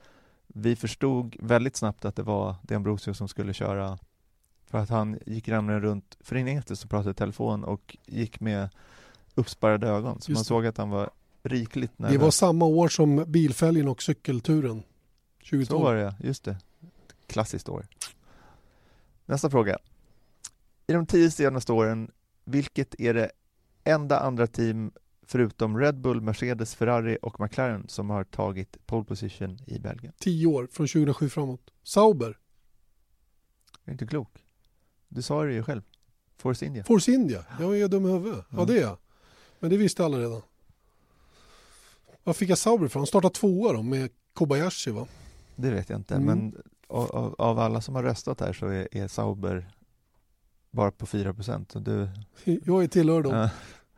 vi förstod väldigt snabbt att det var D'Ambrosio som skulle köra för att han gick nämligen runt frenetiskt och pratade i telefon och gick med uppspärrade ögon. Så man det. såg att han var rikligt Det nervös. var samma år som bilfälgen och cykelturen. 2012. Så var det, just det. Klassiskt år. Nästa fråga. I de tio senaste åren, vilket är det enda andra team förutom Red Bull, Mercedes, Ferrari och McLaren som har tagit pole position i Belgien? Tio år, från 2007 framåt. Sauber, Jag är inte klok. Du sa det ju själv. Force India. Force India. Jag är dum i huvudet. Ja, det är jag. Men det visste alla redan. Var fick jag Sauber ifrån? Han startade tvåa då med Kobayashi va? Det vet jag inte, Mm. men av, av, av alla som har röstat här så är, är Sauber bara på 4 procent. Du... Jag är tillhör dem. Ja,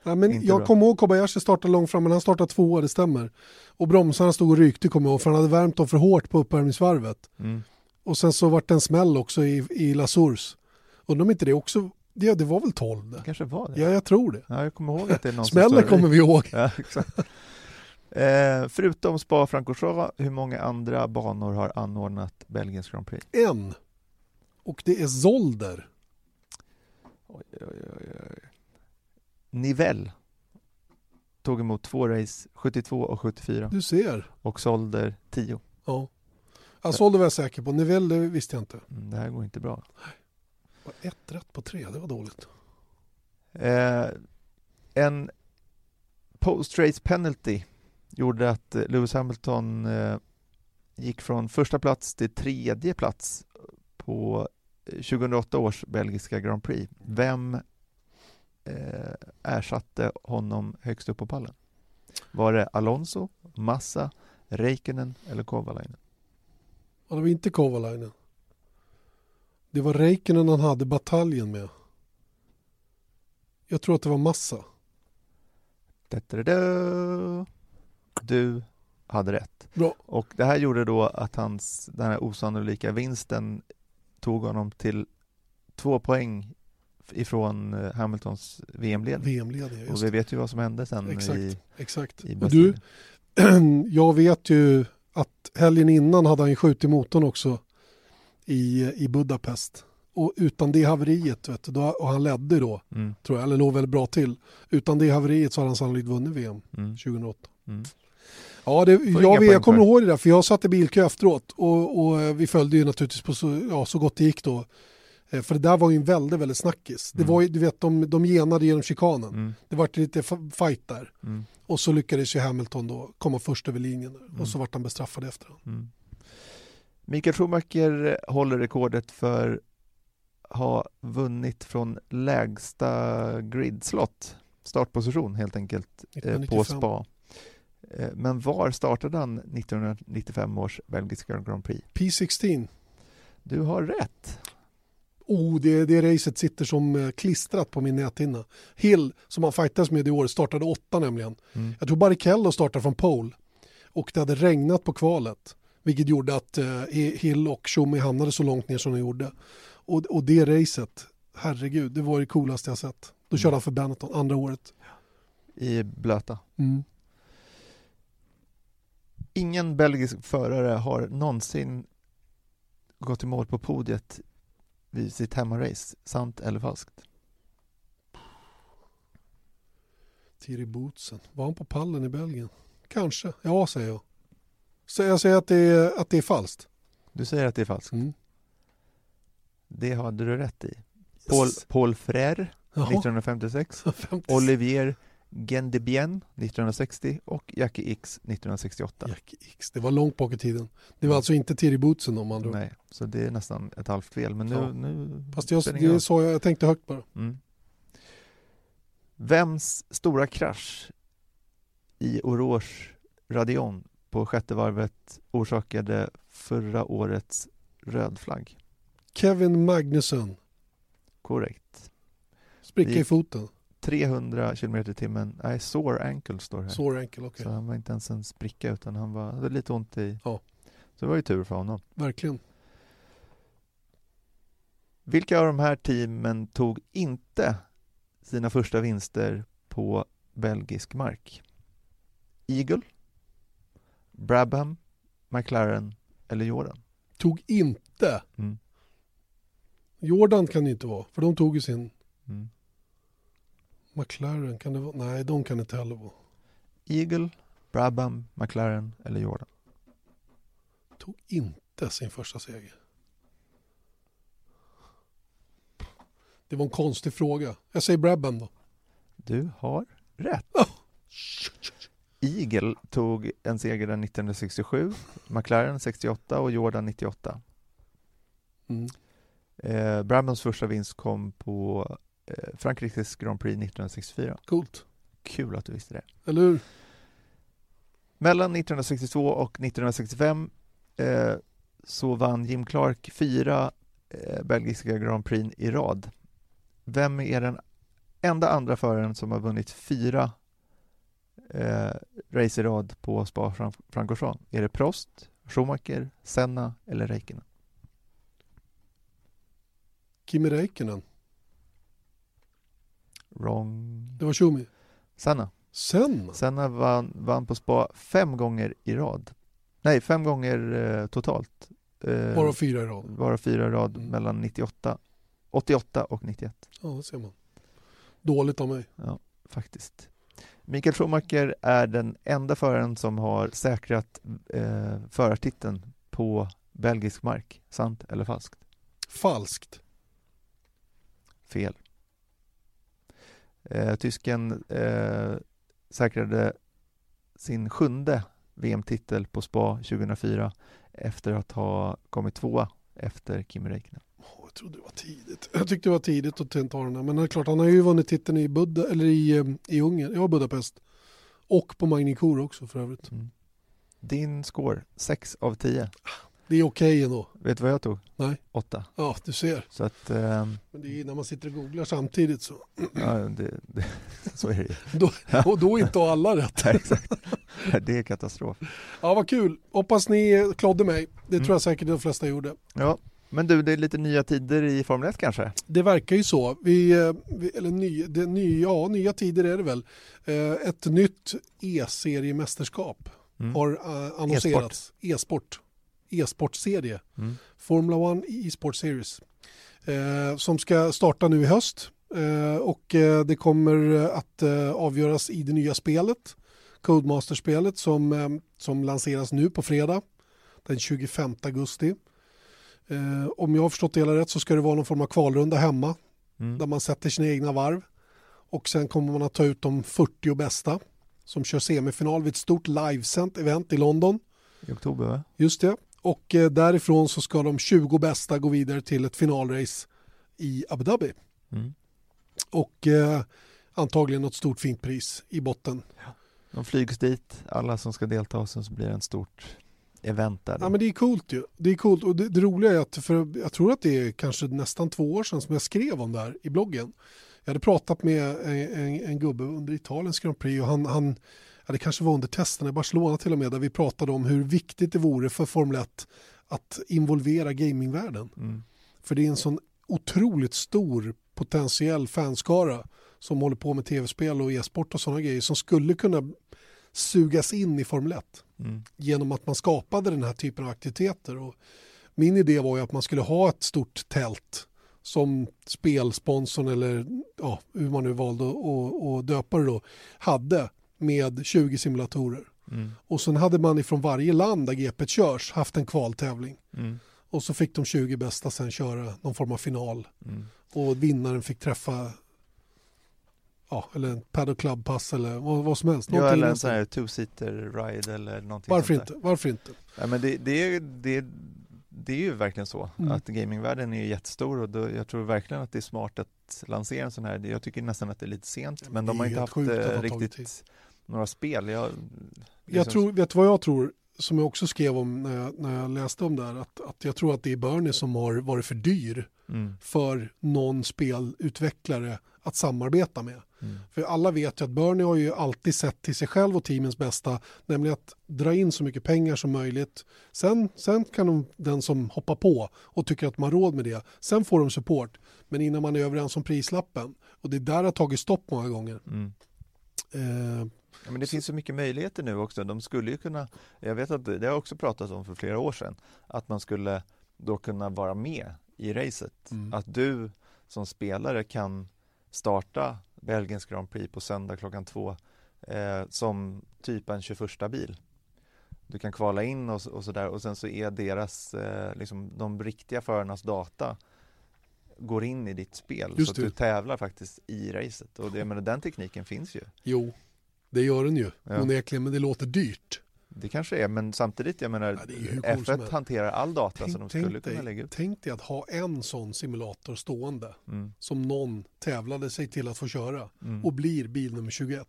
Ja, men inte jag bra. kommer ihåg Kobayashi startade långt fram, men han startade tvåa, det stämmer. Och bromsarna stod och rykte kommer jag ihåg, för han hade värmt dem för hårt på uppvärmningsvarvet. mm. Och sen så vart det en smäll också i, i La Source. Undrar om inte det också, det, det var väl 12 Det kanske var det. Ja, jag tror det. Ja, jag kommer ihåg att det är någon Smällen kommer vi ihåg. Ja. Eh, förutom Spa Francorchamps, hur många andra banor har anordnat Belgiens Grand Prix? En. Och det är Zolder. Oj, oj, oj, oj. Nivell tog emot två race, 72 och 74 Du ser. och sålde 10. Ja. Ja, Zolder var jag säker på. Nivell det visste jag inte. Mm, det här går inte bra. Bara Ett rätt på tre, det var dåligt. Eh, en post-race penalty gjorde att eh, Lewis Hamilton eh, gick från första plats till tredje plats på eh, 2008 års belgiska Grand Prix. Vem eh, ersatte honom högst upp på pallen? Var det Alonso, Massa, Räikkönen eller Kovalainen? Ja, det var inte Kovalainen. Det var Räikkönen han hade bataljen med. Jag tror att det var Massa. Du hade rätt. Bra. Och det här gjorde då att hans, den här osannolika vinsten tog honom till två poäng ifrån eh, Hamiltons VM-ledning. VM-ledning, just Och vi vet ju vad som hände sen Exakt, i, exakt. i Och du, jag vet ju att helgen innan hade han ju skjutit motorn också i, i Budapest. Och utan det haveriet, vet du, då, och han ledde då, Mm, tror jag, eller låg väldigt bra till. Utan det haveriet så hade han sannolikt vunnit VM mm, 2008. mm. Ja, det, jag, jag kommer ihåg det där, för jag satt i bilkö efteråt och, och vi följde ju naturligtvis på så, ja, så gott det gick då. Eh, För det där var ju en väldigt, väldigt snackis. Det Mm. var ju, du vet, de, de genade genom chikanen. Mm, Det var lite fight där. mm, Och så lyckades ju Hamilton då komma först över linjen. Mm. och så vart han bestraffad efterhand. mm. Mikael Schumacher håller rekordet för ha vunnit från lägsta gridslott, startposition helt enkelt, eh, på 1995. spa. Eh, Men var startade han 1995 års belgiska Grand Prix? P16. Du har rätt. Oh, det, det racet sitter som eh, klistrat på min näthinna. Hill, som han fightades med i år, startade åtta nämligen. Mm. Jag tror Barrichello startade från pole. Och det hade regnat på kvalet. Vilket gjorde att eh, Hill och Schumi hamnade så långt ner som de gjorde. Och, och det racet, herregud, det var det coolaste jag sett. Då körde han för Benetton andra året. I blöta. Mm. Ingen belgisk förare har någonsin gått i mål på podiet vid sitt hemmarace. Sant eller falskt? Thierry Boutsen, var han på pallen i Belgien? Kanske, ja säger jag. Så jag säger att det är, att det är falskt. Du säger att det är falskt. Mm. Det hade du rätt i. Paul, Yes. Paul Frère Jaha. 1956, 50. Olivier Gendebien 1960 och Jackie X 1968. Jack X, det var långt bak i tiden. Det var alltså inte Thierry Boutsen om ord. Nej, så det är nästan ett halvt fel. Men nu, Ja. nu Fast jag, det sa jag, jag tänkte högt bara. Mm. Vems stora krasch i Oroge Radion på sjätte varvet orsakade förra årets röd flagg? Kevin Magnussen, Korrekt. spricka i foten. 300 km i timmen. Nej, sore ankle står här. Sår enkel, okej. Så han var inte ens en spricka utan han var, hade lite ont i... Ja. Så det var ju tur för honom. Verkligen. Vilka av de här teamen tog inte sina första vinster på belgisk mark? Eagle, Brabham, McLaren eller Jordan? Tog inte. Mm. Jordan kan det inte vara, för de tog ju sin. Mm. McLaren kan det vara? Nej, de kan inte heller vara. Eagle, Brabham, McLaren eller Jordan? Tog inte sin första seger. Det var en konstig fråga. Jag säger Brabham då. Du har rätt. Eagle tog en seger den 1967, McLaren 68 och Jordan 98. Mm. Eh, Brabhams första vinst kom på Frankrikes Grand Prix 1964. Coolt. Kul att du visste det. Eller hur? Mellan 1962 och 1965 eh, så vann Jim Clark fyra eh, belgiska Grand Prix i rad. Vem är den enda andra föraren som har vunnit fyra eh, race i rad på Spa-Francorchamps? Är det Prost, Schumacher, Senna eller Räikkönen? Kimi Räikkönen. Wrong. Det var Schumi. Senna. Senna? Senna vann, vann på Spa fem gånger i rad. Nej, fem gånger eh, totalt. Eh, Bara fyra i rad. Bara fyra i rad Mm. mellan 98, 88 och 91. Ja, det ser man. Dåligt av mig. Ja, faktiskt. Mikael Schumacher är den enda föraren som har säkrat eh, förartiteln på belgisk mark. Sant eller falskt? Falskt. Fel. Eh, tysken eh, säkrade sin sjunde VM-titel på Spa 2004 efter att ha kommit tvåa efter Kimi Räikkönen. Åh, jag trodde det var tidigt. Jag tyckte det var tidigt att här. Men det är klart, han har ju vunnit titeln i, Buda, eller i, eh, i Ungern, ja Budapest. Och på Magny också för övrigt. Mm. Din score, 6 av 10. Det är okej ändå. Vet du vad jag tog? Nej. 8. Ja, du ser. Så att, ehm, Men det är när man sitter och googlar samtidigt så. ja, det, det, så är det ju. Då, och då inte har alla rätt. Nej, exakt. Det är katastrof. Ja, vad kul. Hoppas ni klodde mig. Det Mm. tror jag säkert de flesta gjorde. Ja, men du, det är lite nya tider i Formel 1 kanske? Det verkar ju så. Vi, eh, eller ny, det, ny, ja, nya tider är det väl. Eh, Ett nytt E-seriemästerskap Mm. har eh, annonserats. E-sport. E-sportserie. Mm. Formula 1 E-sport Series. Eh, som ska starta nu i höst. Eh, och eh, det kommer eh, att eh, avgöras i det nya spelet. Codemaster-spelet som, eh, som lanseras nu på fredag. Den 25 augusti. Om jag har förstått det hela rätt så ska det vara någon form av kvalrunda hemma. Mm. Där man sätter sina egna varv. Och sen kommer man att ta ut de 40 bästa. Som kör semifinal vid ett stort livesänt event i London. I oktober va? Just det. Och eh, därifrån så ska de 20 bästa gå vidare till ett finalrace i Abu Dhabi. Mm. Och eh, antagligen något stort fint pris i botten. De flygs dit, alla som ska delta och sen så blir det en stort event där. Ja, men det är coolt ju. Det är coolt och det, det roliga är att för jag tror att det är kanske nästan två år sedan som jag skrev om det här i bloggen. Jag hade pratat med en, en, en gubbe under Italiens Grand Prix och han, han ja, det kanske var under testerna i Barcelona till och med där vi pratade om hur viktigt det vore för Formel 1 att involvera gamingvärlden. Mm. För det är en sån otroligt stor potentiell fanskara som håller på med tv-spel och e-sport och sådana grejer som skulle kunna sugas in i Formel 1 Mm. genom att man skapade den här typen av aktiviteter. Och min idé var ju att man skulle ha ett stort tält som spelsponsorn eller ja, hur man nu valde att- döpa det då, hade med 20 simulatorer. Mm. Och sen hade man ifrån varje land där GP körs haft en kvaltävling. Mm. Och så fick de 20 bästa sen köra någon form av final. Mm. Och vinnaren fick träffa ja, eller en paddock club-pass eller vad, vad som helst. Ja, eller en sån här two-seater ride eller någonting Varför inte? Varför inte? Ja, men det, det, är, det, det är ju verkligen så Mm. att gamingvärlden är jättestor och då, jag tror verkligen att det är smart att lansera en sån här. Jag tycker nästan att det är lite sent, men, de har inte haft det eh, riktigt några spel. Jag, är Jag tror, vet du vad jag tror, som jag också skrev om när jag, när jag läste om det här, att, att jag tror att det är Bernie som har varit för dyr Mm. för någon spelutvecklare att samarbeta med. Mm. För alla vet ju att Bernie har ju alltid sett till sig själv och teamens bästa, nämligen att dra in så mycket pengar som möjligt. Sen, sen kan de, den som hoppar på och tycker att man har råd med det, sen får de support. Men innan man är överens om prislappen, och det är där det har tagit stopp många gånger. Mm. Eh, Ja, men det finns så mycket möjligheter nu också. De skulle ju kunna, jag vet att det det har också pratats om för flera år sedan, att man skulle då kunna vara med i racet. Mm. Att du som spelare kan starta Belgiens Grand Prix på söndag klockan två eh, som typ en 21 bil. Du kan kvala in och, och sådär och sen så är deras, eh, liksom de riktiga förarnas data går in i ditt spel Just så att du det. tävlar faktiskt i racet och det, menar, den tekniken finns ju. jo, det gör den ju Ja. onekligen, men det låter dyrt. Det kanske är, men samtidigt, jag menar, Ja, det är ju hur coolt som F1 helst. hanterar all data så de Tänk, skulle tänk, kunna lägga dig, ut. tänk dig att ha en sån simulator stående Mm. som någon tävlade sig till att få köra Mm. och blir bil nummer 21.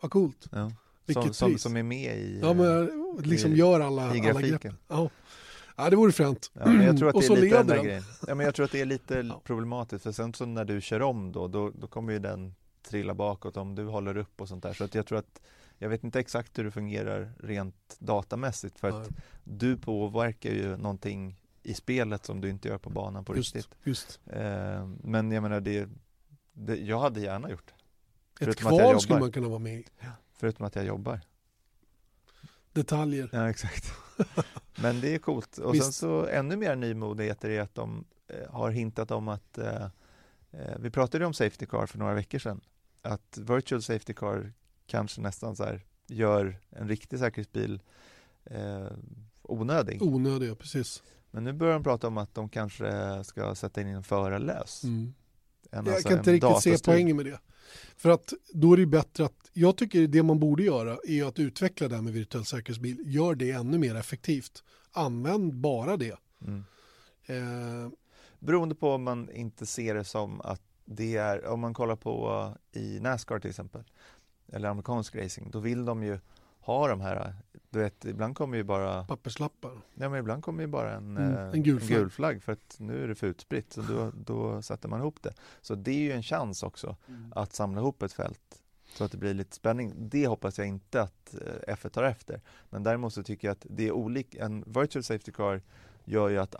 Vad coolt. Ja. Vilket Som, som, pris. som är med i, Ja, men liksom i- gör alla, i alla grepp. Ja. Ja, det vore fränt. Ja, men jag tror att och så lite leder den. grejen. Ja, men jag tror att det är lite problematiskt för sen så när du kör om då, då, då kommer ju den trilla bakåt om du håller upp och sånt där. Så att jag tror att jag vet inte exakt hur det fungerar rent datamässigt för att du påverkar ju någonting i spelet som du inte gör på banan på Just, riktigt. just. Eh, men jag menar det, det, jag hade gärna gjort det. Ett Förutom kval skulle man kunna vara med i. Förutom att jag jobbar. Detaljer. Ja, exakt. Men det är coolt. Och Visst. sen så ännu mer nymodigheter är att de eh, har hintat om att eh, eh, vi pratade om Safety Car för några veckor sedan. Att Virtual Safety Car kanske nästan så här gör en riktig säkerhetsbil eh, onödig. Onödiga, precis. Men nu börjar de prata om att de kanske ska sätta in en förarlös. Mm. En, Jag alltså kan inte riktigt se poängen med det. För att då är det bättre att, jag tycker det man borde göra är att utveckla det här med virtuell säkerhetsbil. Gör det ännu mer effektivt. Använd bara det. Mm. Eh, Beroende på om man inte ser det som att det är, om man kollar på uh, i Nascar till exempel, eller amerikansk racing, då vill de ju ha de här, du vet, ibland kommer ju bara, papperslappar. ja men ibland kommer ju bara en, Mm, eh, en gul flagg. flagg för att nu är det för utspritt, så då, då sätter man ihop det. Så det är ju en chans också Mm. att samla ihop ett fält så att det blir lite spänning. Det hoppas jag inte att eh, F1 tar efter. Men däremot så tycker jag att det är olika, en virtual safety car gör ju att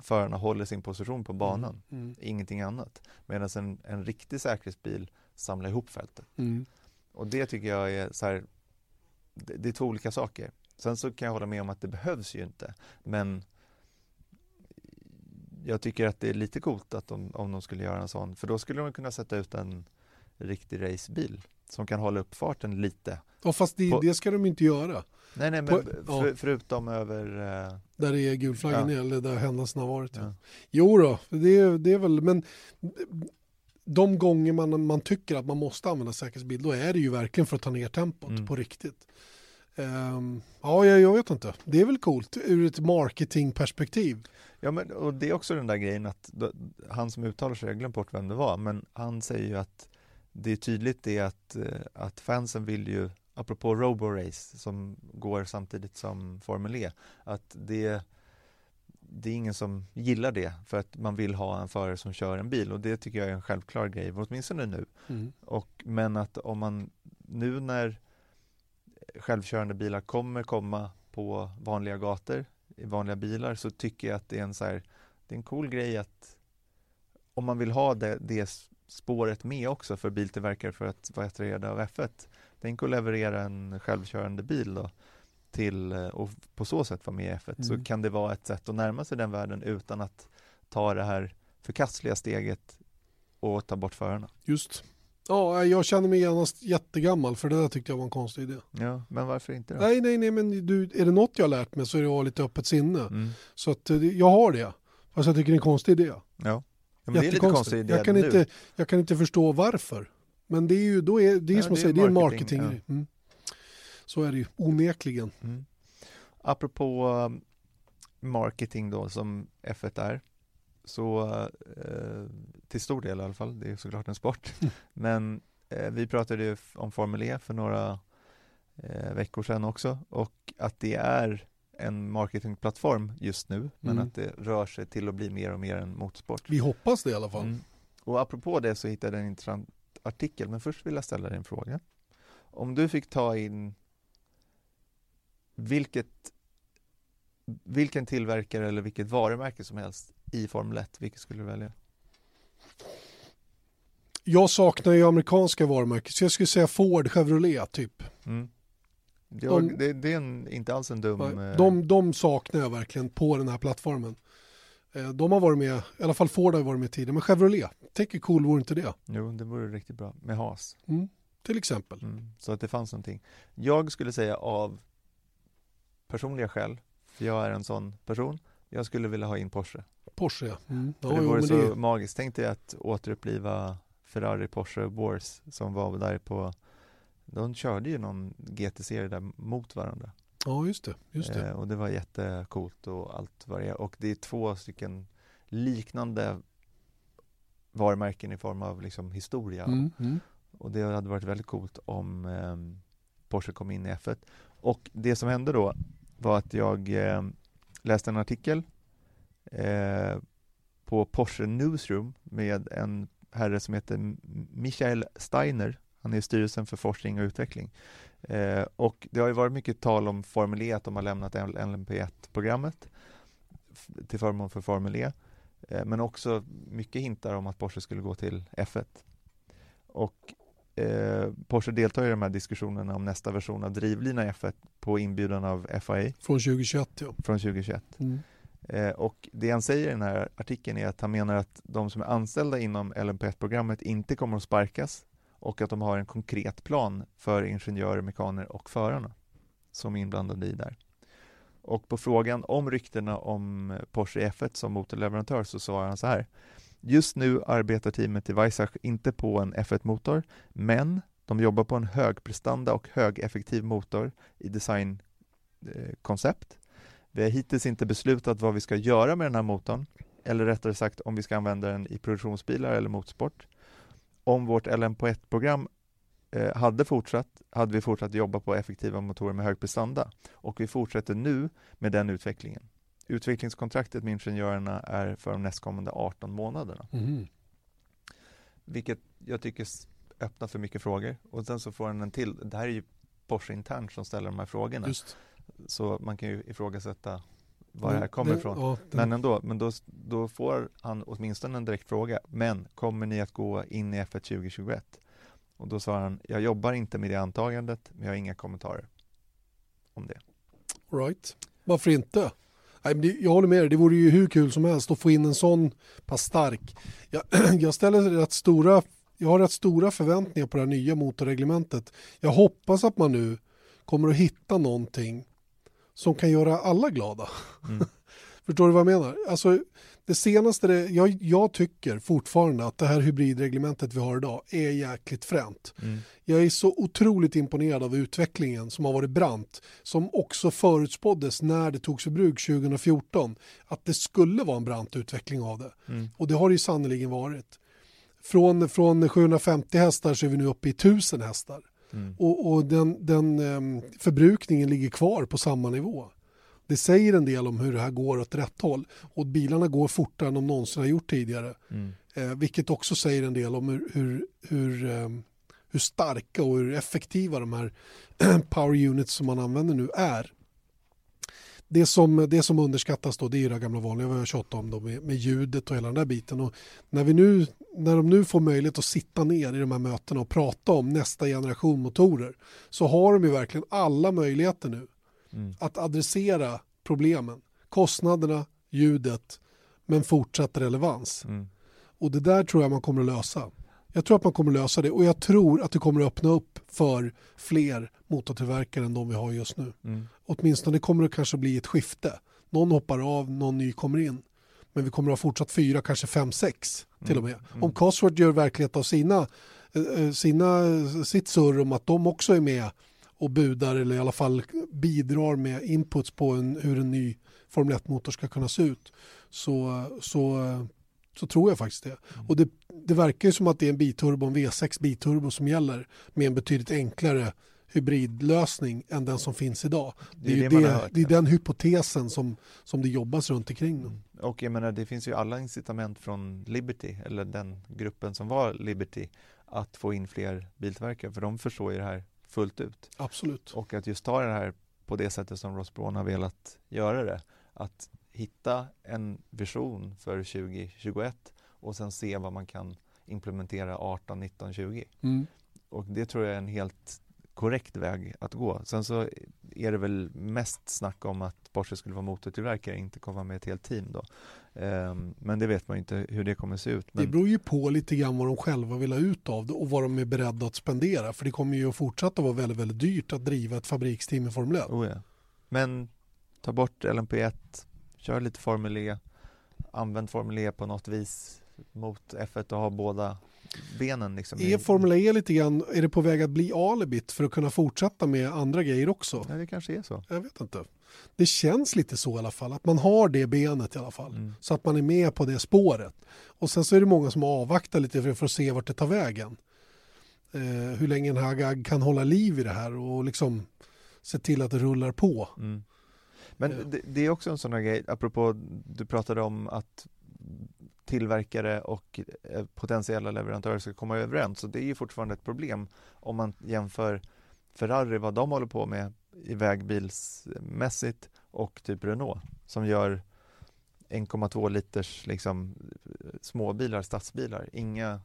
förarna håller sin position på banan, Mm, mm. ingenting annat. Medan en, en riktig säkerhetsbil samlar ihop fältet. Mm. Och det tycker jag är så här, det, det är två olika saker. Sen så kan jag hålla med om att det behövs ju inte, men jag tycker att det är lite coolt att de, om de skulle göra en sån, för då skulle de kunna sätta ut en riktig racebil som kan hålla upp farten lite. Ja, fast det, På- det ska de inte göra. Nej, nej, men På- för, ja. förutom över... eh, Där det är gulflaggan Ja. eller där händelsen har varit. Ja. Jo då, det, är- det är väl, men de gånger man, man tycker att man måste använda säkerhetsbil, då är det ju verkligen för att ta ner tempot Mm. på riktigt. Ehm, ja, jag, jag vet inte. Det är väl coolt ur ett marketingperspektiv. Ja, men, och det är också den där grejen att då, han som uttalar sig, jag glömt bort vem det var, men han säger ju att det är tydligt det att, eh, att fansen vill ju, apropå Robo-race som går samtidigt som Formel E, att det, det är ingen som gillar det för att man vill ha en förare som kör en bil och det tycker jag är en självklar grej, åtminstone nu. Mm. Och, men att om man nu när självkörande bilar kommer komma på vanliga gator i vanliga bilar så tycker jag att det är en så här, det är en cool grej att om man vill ha det, det spåret med också för biltillverkare för att vara attraherade av F1. Tänk att leverera en självkörande bil då till eh, och på så sätt vara med i F1 så Mm. kan det vara ett sätt att närma sig den världen utan att ta det här förkastliga steget och ta bort förarna. Just. Ja, jag känner mig genast jättegammal för det där tyckte jag var en konstig idé. Ja, men varför inte då? Nej, nej, nej, men du, är det något jag har lärt mig så är det att ha lite öppet sinne. Mm. Så att eh, jag har det. Fast jag tycker det är en konstig idé. Ja. Ja men det är lite Jättekonstigt. konstig idé jag, kan nu. inte, jag kan inte förstå varför. Men det är ju då är, det är Ja, som det är säga, det är marketing, marketing. Mm. Så är det ju onekligen. Mm. Apropå um, marketing då som F1 är så eh, till stor del i alla fall, det är såklart en sport men eh, vi pratade ju om Formel E för några eh, veckor sedan också och att det är en marketingplattform just nu men Mm. att det rör sig till att bli mer och mer en motorsport. Vi hoppas det i alla fall. Mm. Och apropå det så hittade jag en intressant artikel, men först vill jag ställa dig en fråga. Om du fick ta in vilket, vilken tillverkare eller vilket varumärke som helst i Formel 1, vilket skulle du välja? Jag saknar ju amerikanska varumärken, så jag skulle säga Ford, Chevrolet typ. Mm. Jag, De- det, det är en, inte alls en dum... Nej, eh, De, de saknar jag verkligen på den här plattformen. Eh, De har varit med, i alla fall Ford har varit med tidigare, men Chevrolet, tänk hur cool vore inte det? Jo, det vore riktigt bra med has. Mm. Till exempel. Mm. Så att det fanns någonting. Jag skulle säga av personliga skäl, för jag är en sån person, jag skulle vilja ha in Porsche. Porsche ja. Mm. För ja det vore så det, magiskt. Tänk dig att återuppliva Ferrari Porsche Wars som var där på de körde ju någon GT-serie där mot varandra. ja just det. Just det. Eh, och det var jättecoolt och allt vad det är. Och det är två stycken liknande varumärken i form av liksom historia. Mm. Mm. Och det hade varit väldigt coolt om eh, Porsche kom in i F1. Och det som hände då var att jag eh, läste en artikel eh, på Porsche Newsroom med en herre som heter Michael Steiner. Han är i styrelsen för forskning och utveckling. Eh, och det har ju varit mycket tal om Formel E, att de har lämnat LMP1-programmet f- till förmån för Formel E. Eh, men också mycket hintar om att Porsche skulle gå till F1. Och eh, Porsche deltar i de här diskussionerna om nästa version av drivlina i F1 på inbjudan av FIA Från 2021 ja. från 2021. Mm. Eh, och det han säger i den här artikeln är att han menar att de som är anställda inom LMP1-programmet inte kommer att sparkas och att de har en konkret plan för ingenjörer, mekaner och förarna som är inblandade i där. Och på frågan om ryktena om Porsche F1 som motorleverantör så svarar han så här. Just nu arbetar teamet i Weissach inte på en F1-motor, men de jobbar på en högprestanda och högeffektiv motor i designkoncept. Eh, vi har hittills inte beslutat vad vi ska göra med den här motorn, eller rättare sagt om vi ska använda den i produktionsbilar eller motorsport. Om vårt LMP1-program eh, hade fortsatt, hade vi fortsatt jobba på effektiva motorer med hög prestanda och vi fortsätter nu med den utvecklingen. Utvecklingskontraktet med ingenjörerna är för de nästkommande 18 månaderna, Mhm. vilket jag tycker öppnar för mycket frågor. Och sen så får han en till, det här är ju Porsche internt som ställer de här frågorna, Just. så man kan ju ifrågasätta var det Mm, här kommer det- ifrån. det- Men ändå, men då, då får han åtminstone en direkt fråga. Men kommer ni att gå in i F1 2021? Och då sa han, jag jobbar inte med det antagandet, men jag har inga kommentarer om det. Right. Varför inte? Det, jag håller med dig, det vore ju hur kul som helst att få in en sån pass stark. Jag, jag ställer rätt stora, jag har rätt stora förväntningar på det här nya motorreglementet. Jag hoppas att man nu kommer att hitta någonting som kan göra alla glada. Mm. Förstår du vad jag menar? Alltså, det senaste, det, jag, jag tycker fortfarande att det här hybridreglementet vi har idag är jäkligt fränt. Mm. Jag är så otroligt imponerad av utvecklingen som har varit brant, som också förutspåddes när det togs i bruk 2014, att det skulle vara en brant utveckling av det. Mm. Och det har det ju sannoliken varit. Från, från 750 hästar så är vi nu uppe i 1000 hästar. Mm. Och, och den, den em, förbrukningen ligger kvar på samma nivå. Det säger en del om hur det här går åt rätt håll. Och bilarna går fortare än de någonsin har gjort tidigare. Mm. Eh, vilket också säger en del om hur, hur, hur, em, hur starka och hur effektiva de här power units som man använder nu är. Det som, det som underskattas då det är det gamla vanliga vi har tjatat om då, med, med ljudet och hela den där biten. Och när, vi nu, när de nu får möjlighet att sitta ner i de här mötena och prata om nästa generation motorer så har de ju verkligen alla möjligheter nu Mm. att adressera problemen. Kostnaderna, ljudet, men fortsatt relevans. Mm. Och det där tror jag man kommer att lösa. Jag tror att man kommer att lösa det och jag tror att det kommer att öppna upp för fler motortillverkare än de vi har just nu. Mm. Åtminstone kommer det kanske bli ett skifte. Någon hoppar av, någon ny kommer in. Men vi kommer att ha fortsatt fyra, kanske fem, sex till och med. Mm. Om Cosworth gör verklighet av sina, eh, sina, sitt surr om att de också är med och budar eller i alla fall bidrar med inputs på en, hur en ny Formel 1-motor ska kunna se ut så, så, så tror jag faktiskt det. Och det, det verkar ju som att det är en biturbo, en V6 biturbo som gäller med en betydligt enklare hybridlösning än den som finns idag. Det är, Det är ju det det, det är den hypotesen som, som det jobbas runt omkring nu. Och jag menar, det finns ju alla incitament från Liberty, eller den gruppen som var Liberty, att få in fler biltillverkare, för de förstår ju det här fullt ut. Absolut. Och att just ta det här på det sättet som Ross Braun har velat göra det, att hitta en vision för 2021 och sen se vad man kan implementera 18, 19, 20. Mm. Och det tror jag är en helt korrekt väg att gå. Sen så är det väl mest snack om att Porsche skulle vara motortillverkare, inte komma med ett helt team då. Ehm, men det vet man ju inte hur det kommer se ut. Det Men, beror ju på lite grann vad de själva vill ha ut av det och vad de är beredda att spendera. För det kommer ju att fortsätta vara väldigt, väldigt dyrt att driva ett fabriksteam i Formel 1. oh ja. men ta bort LMP1, kör lite Formel E, använd Formel E på något vis mot F1 och ha båda benen. Liksom Är Formel E lite grann, är det på väg att bli alibit för att kunna fortsätta med andra grejer också? Ja, det kanske är så. Jag vet inte. Det känns lite så i alla fall, att man har det benet i alla fall. Mm. Så att man är med på det spåret. Och sen så är det många som avvaktar lite för, för att se vart det tar vägen. Eh, hur länge en Hagag kan hålla liv i det här och liksom se till att det rullar på. Mm. Men Ja. det, det är också en sån här grej, apropå du pratade om att tillverkare och eh, potentiella leverantörer ska komma överens. Så det är ju fortfarande ett problem om man jämför Ferrari, vad de håller på med i vägbilsmässigt och typ Renault som gör 1,2 liters liksom, småbilar, stadsbilar, inga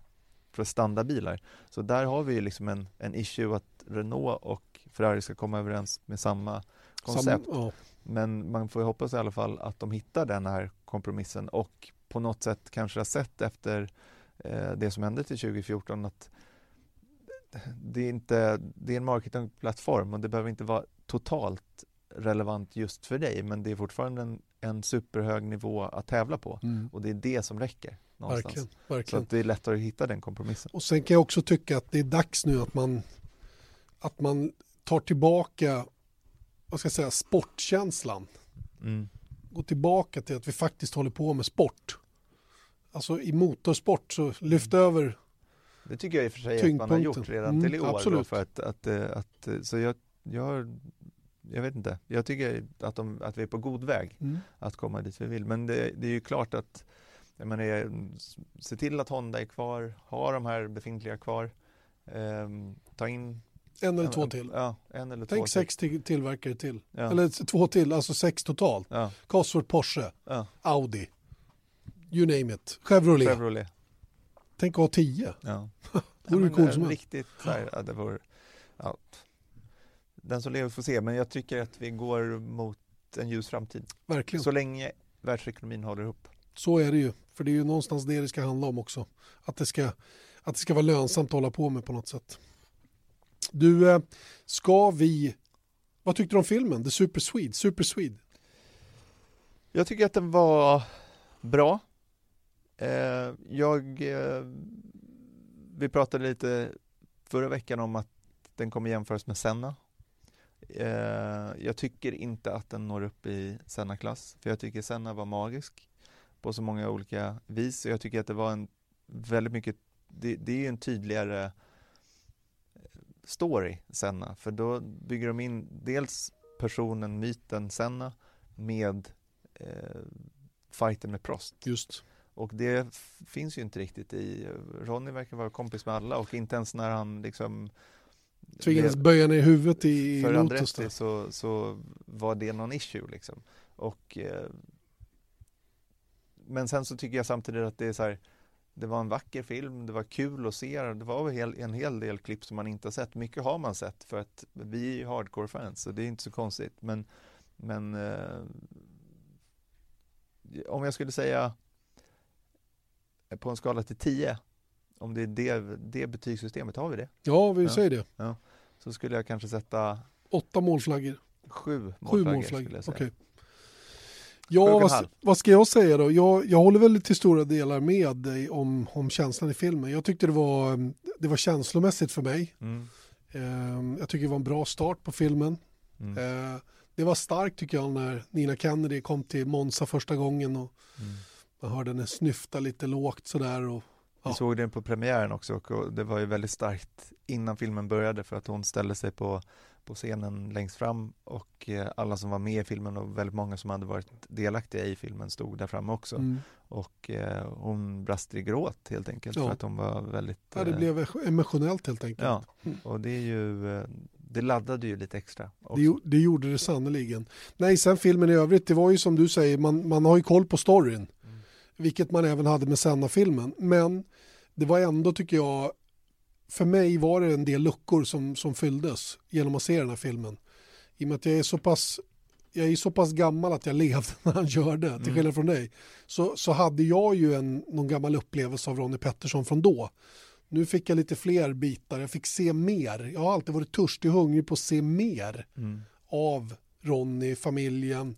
standardbilar. Så där har vi ju liksom en, en issue att Renault och Ferrari ska komma överens med samma koncept. Sam, ja. Men man får ju hoppas i alla fall att de hittar den här kompromissen och på något sätt kanske har sett efter eh, det som hände till 2014 att det är, inte, det är en marketingplattform och det behöver inte vara totalt relevant just för dig men det är fortfarande en, en superhög nivå att tävla på Mm. och det är det som räcker. Någonstans. Verkligen, Så verkligen. att det är lättare att hitta den kompromissen. Och sen kan jag också tycka att det är dags nu att man, att man tar tillbaka vad ska jag säga, sportkänslan. Mm. Gå tillbaka till att vi faktiskt håller på med sport. Alltså i motorsport så lyft över Det tycker jag i och för sig att man har gjort redan Mm, till i år. Absolut. för att, att, eh, att, eh, så jag, jag, jag vet inte, jag tycker att, de, att vi är på god väg Mm. att komma dit vi vill. Men det, det är ju klart att jag menar, eh, se till att Honda är kvar, ha de här befintliga kvar, ehm, ta in en eller en- två till. Ja, en eller två Tänk till. sex till, tillverkare till. Ja. Eller två till, alltså sex totalt. Ja, Cosworth, Porsche, ja. Audi, you name it. Chevrolet. Chevrolet. Tänk ha tio. Ja. Vore coolt eh, som. Riktigt så här, ja, det vore, ja. Den som lever får se, men jag tycker att vi går mot en ljus framtid. Verkligen. Så länge världsekonomin håller ihop. Så är det ju. För det är ju någonstans det det ska handla om också. Att det ska, att det ska vara lönsamt att hålla på med på något sätt. Du, eh, ska vi... Vad tyckte du om filmen? The Super Swede? Super Swede? Jag tycker att den var bra. Eh, jag, eh, vi pratade lite förra veckan om att den kommer jämföras med Senna. Eh, jag tycker inte att den når upp i Senna-klass, för jag tycker Senna var magisk på så många olika vis. Jag tycker att det var en väldigt mycket, det, det är ju en tydligare eh, story, Senna, för då bygger de in dels personen, myten Senna med eh, fighten med Prost. Just. Och det finns ju inte riktigt i, Ronny verkar vara kompis med alla och inte ens när han liksom Tvingades böja ner huvudet i, för. Andretti så, så var det någon issue liksom. Och, eh, men sen så tycker jag samtidigt att det är så här, det var en vacker film, det var kul att se, det var en hel del klipp som man inte har sett. Mycket har man sett för att vi är ju hardcore-fans så det är inte så konstigt. Men, men eh, om jag skulle säga på en skala till 10, om det är det, det betygssystemet, har vi det? Ja, vi Ja. säger det. Så skulle jag kanske sätta Åtta målflaggor. sju Sju målflaggor. målflaggor. skulle jag säga. Och Ja, vad, vad ska jag säga då? Jag, jag håller väl till stora delar med dig om, om känslan i filmen. Jag tyckte det var, det var känslomässigt för mig. Mm. Ehm, Jag tycker det var en bra start på filmen. Mm. Eh, Det var starkt tycker jag när Nina Kennedy kom till Monza första gången och Mm. Man hörde henne snyfta lite lågt sådär. Och, Vi Ja. såg den på premiären också och det var ju väldigt starkt innan filmen började för att hon ställde sig på, på scenen längst fram och eh, alla som var med i filmen och väldigt många som hade varit delaktiga i filmen stod där framme också. mm. Och eh, hon brast i gråt helt enkelt Ja. för att hon var väldigt... ja, det eh, blev emotionellt helt enkelt. Ja, Mm. och det är ju, eh, det laddade ju lite extra. Det, det gjorde det sannoliken. Nej, sen filmen i övrigt, det var ju som du säger, man, man har ju koll på storyn. Mm. Vilket man även hade med Senna-filmen. Men det var ändå tycker jag, för mig var det en del luckor som, som fylldes genom att se den här filmen. I och med att jag är så pass jag är så pass gammal att jag levde när han körde, till Mm. skillnad från dig. Så, så hade jag ju en, någon gammal upplevelse av Ronnie Pettersson från då. Nu fick jag lite fler bitar, jag fick se mer. Jag har alltid varit törstig och hungrig på att se mer Mm. av Ronny, familjen,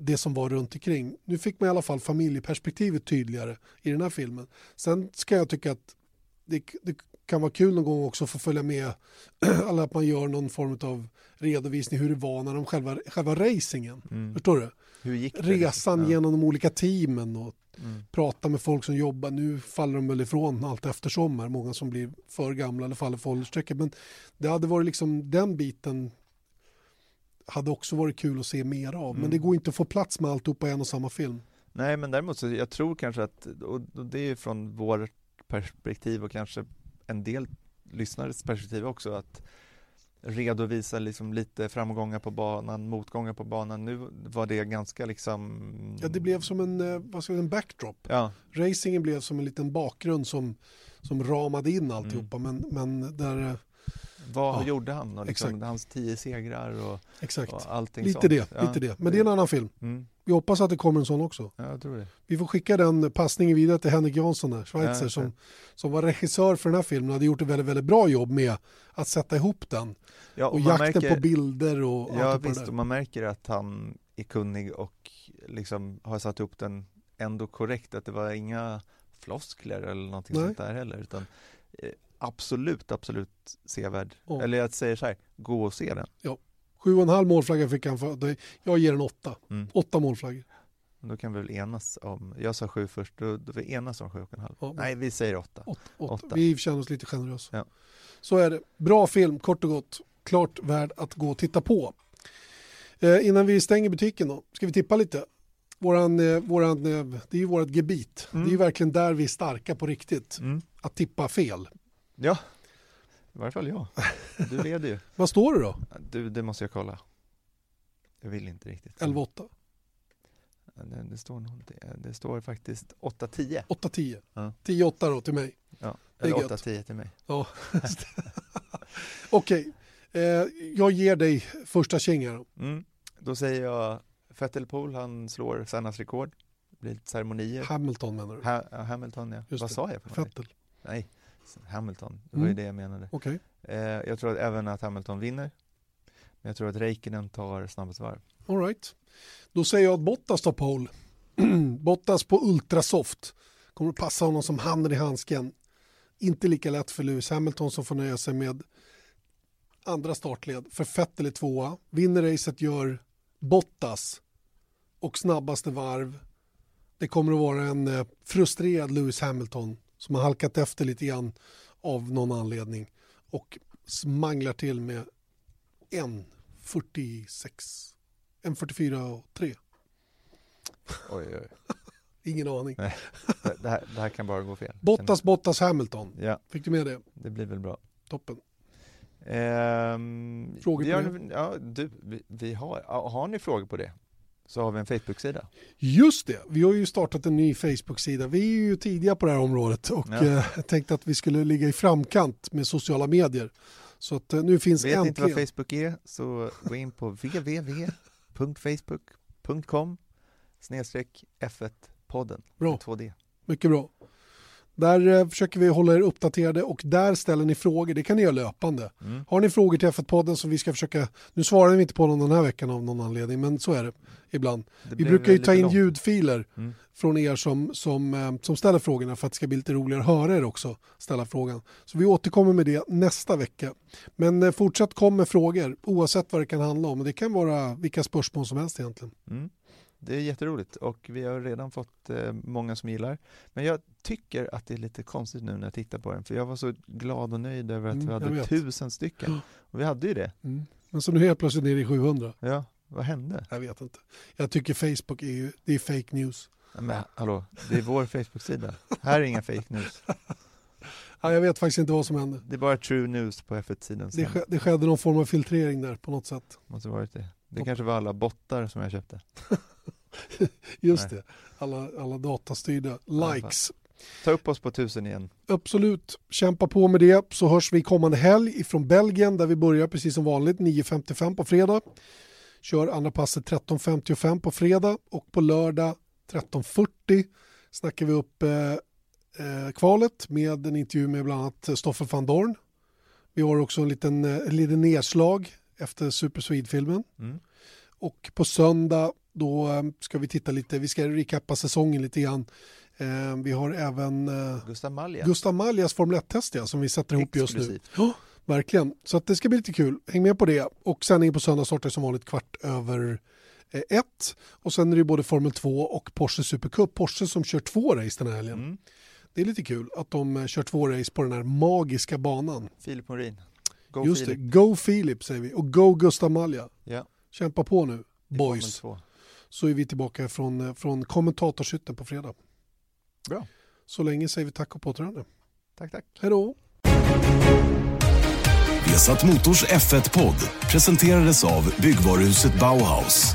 det som var runt omkring. Nu fick man i alla fall familjeperspektivet tydligare i den här filmen. Sen ska jag tycka att det, det kan vara kul någon gång också att få följa med, eller att man gör någon form av redovisning hur det var när de själva, själva racingen. Mm. Förstår du? Hur gick det? Resan Ja. genom de olika teamen och Mm. prata med folk som jobbar. Nu faller de väl ifrån allt eftersom här. Många som blir för gamla eller faller för åldersstrecket. Men det hade varit liksom den biten hade också varit kul att se mer av. Men Mm. det går inte att få plats med alltihopa i en och samma film. Nej, men däremot så jag tror kanske att, och det är ju från vårt perspektiv och kanske en del lyssnares perspektiv också, att redovisa liksom lite framgångar på banan, motgångar på banan. Nu var det ganska liksom... Ja, det blev som en, eh, vad ska jag, säga, en backdrop. Ja, Racingen blev som en liten bakgrund som, som ramade in alltihopa. Men, men där, eh, vad Ja, gjorde han? Och liksom, exakt. hans tio segrar och, exakt. och allting Lite sånt. det, Ja, lite det. Men det är en annan film. Mm, Vi hoppas att det kommer en sån också. ja, jag tror det. Vi får skicka den passningen vidare till Henrik Jansson, där, Ja, Schweizer, det. som, som var regissör för den här filmen och hade gjort ett väldigt, väldigt bra jobb med att sätta ihop den. Ja, Och, man jakten märker- på bilder och Ja allt visst, och man märker att han är kunnig och liksom har satt upp den ändå korrekt, att det var inga floskler eller någonting Nej. sånt där heller, utan eh, absolut, absolut sevärd. Ja. Eller jag säger så här, gå och se den. Sju och en halv målflagga fick han för Jag ger en åtta. Mm. Åtta målflaggor. Då kan vi väl enas om, jag sa sju först, då, då vi enas om sju och en halv. Ja, Nej, vi säger åtta. Åtta. Åtta. Åtta. Vi känner oss lite generösa. Ja. Så är det. Bra film, kort och gott. Klart värd att gå och titta på. Eh, innan vi stänger butiken då, ska vi tippa lite? Våran, eh, våran, eh, det är ju vårt gebit. Mm. Det är ju verkligen där vi är starka på riktigt. Mm. Att tippa fel. Ja, i varje fall jag. Du leder ju. Vad står det då? Du, det måste jag kolla. Jag vill inte riktigt. 11-8? Det, det, står det, står faktiskt 8-10. 8-10. Ja. 10-8 då till mig. Ja, eller gött. 8-10 till mig. Ja. Okej, eh, jag ger dig första känga då. Mm. Då säger jag Vettel Pool, han slår Sennas rekord. Det blir lite ceremonier. Hamilton menar du? Ha, Hamilton ja. Just Vad det. sa jag? Vettel. Nej, Hamilton. Det var ju Mm. det jag menade. Okej. Eh, jag tror att även att Hamilton vinner. Men jag tror att Räikkönen tar snabbast varv. All right. Då säger jag att Bottas tar pole. Bottas på ultrasoft. Kommer att passa honom som handen i handsken. Inte lika lätt för Lewis Hamilton som får nöja sig med andra startled. För Vettel är tvåa. Vinner racet gör Bottas och snabbaste varv. Det kommer att vara en eh, frustrerad Lewis Hamilton som har halkat efter lite grann av någon anledning och smanglar till med en 46 en 44 och 3. Oj, oj. Ingen aning. Nej, det, det, här, det här kan bara gå fel. Bottas, Bottas, Hamilton. Ja, Fick du med det? det blir väl bra. Toppen. Ehm, Frågor på har, ja, du, vi, vi har, har ni frågor på det? Så har vi en Facebook-sida. Just det, vi har ju startat en ny Facebook-sida. Vi är ju tidiga på det här området och Ja. eh, tänkte att vi skulle ligga i framkant med sociala medier. Så att eh, nu finns Vet inte äntligen... vad Facebook är så gå in på www.facebook.com snedstreck F1-podden. Bra. Med 2D. Mycket bra. Där eh, försöker vi hålla er uppdaterade och där ställer ni frågor. Det kan ni göra löpande. Mm. Har ni frågor till F1-podden så vi ska försöka... Nu svarar vi inte på dem den här veckan av någon anledning, men så är det ibland. Det Vi brukar ju ta in långt. ljudfiler Mm. från er som, som, eh, som ställer frågorna för att det ska bli lite roligare att höra er också ställa frågan. Så vi återkommer med det nästa vecka. Men eh, fortsätt kom med frågor oavsett vad det kan handla om. Det kan vara vilka spörsmål som helst egentligen. Mm. Det är jätteroligt och vi har redan fått eh, många som gillar. Men jag tycker att det är lite konstigt nu när jag tittar på den för jag var så glad och nöjd över att Mm, vi hade tusen stycken. Och vi hade ju det. Men så nu helt plötsligt ner i 700. Ja, vad hände? Jag vet inte. Jag tycker Facebook är ju, det är fake news. Men hallå, det är vår Facebook-sida. Här är inga fake news. Ja, jag vet faktiskt inte vad som hände. Det är bara true news på F1-sidan. Det, sk- det skedde någon form av filtrering där på något sätt. Måste varit det. Det kanske var alla bottar som jag köpte. Just Nej. det, alla, alla datastyrda likes. Ta upp oss på tusen igen. Absolut, kämpa på med det så hörs vi kommande helg ifrån Belgien där vi börjar precis som vanligt 9.55 på fredag. Kör andra passet 13.55 på fredag och på lördag 13.40 snackar vi upp eh, eh, kvalet med en intervju med bland annat Stoffer van Dorn. Vi har också en liten, eh, en liten nedslag efter Super Swede-filmen. Mm. Och på söndag då eh, ska vi titta lite, vi ska recappa säsongen lite grann. Eh, vi har även eh, Gustav Malja. Gustav Maljas Formel 1-test ja, som vi sätter ihop just nu. Exklusivt. Ja, verkligen. Så att det ska bli lite kul. Häng med på det. Och sändningen på söndag startar som vanligt kvart över ett. Och sen är det både Formel 2 och Porsche Supercup. Porsche som kör två race den här helgen. Mm. Det är lite kul att de kör två race på den här magiska banan. Filip Morin. Go Just Filip. det, Go Filip säger vi och Go Gustav Malja. Ja. Kämpa på nu, i boys. Formel 2. Så är vi tillbaka från, eh, från kommentatorshytten på fredag. Bra. Så länge säger vi tack och på återhörande. Tack, tack. Hej då! Vesat Motors F1-podd presenterades av byggvaruhuset Bauhaus.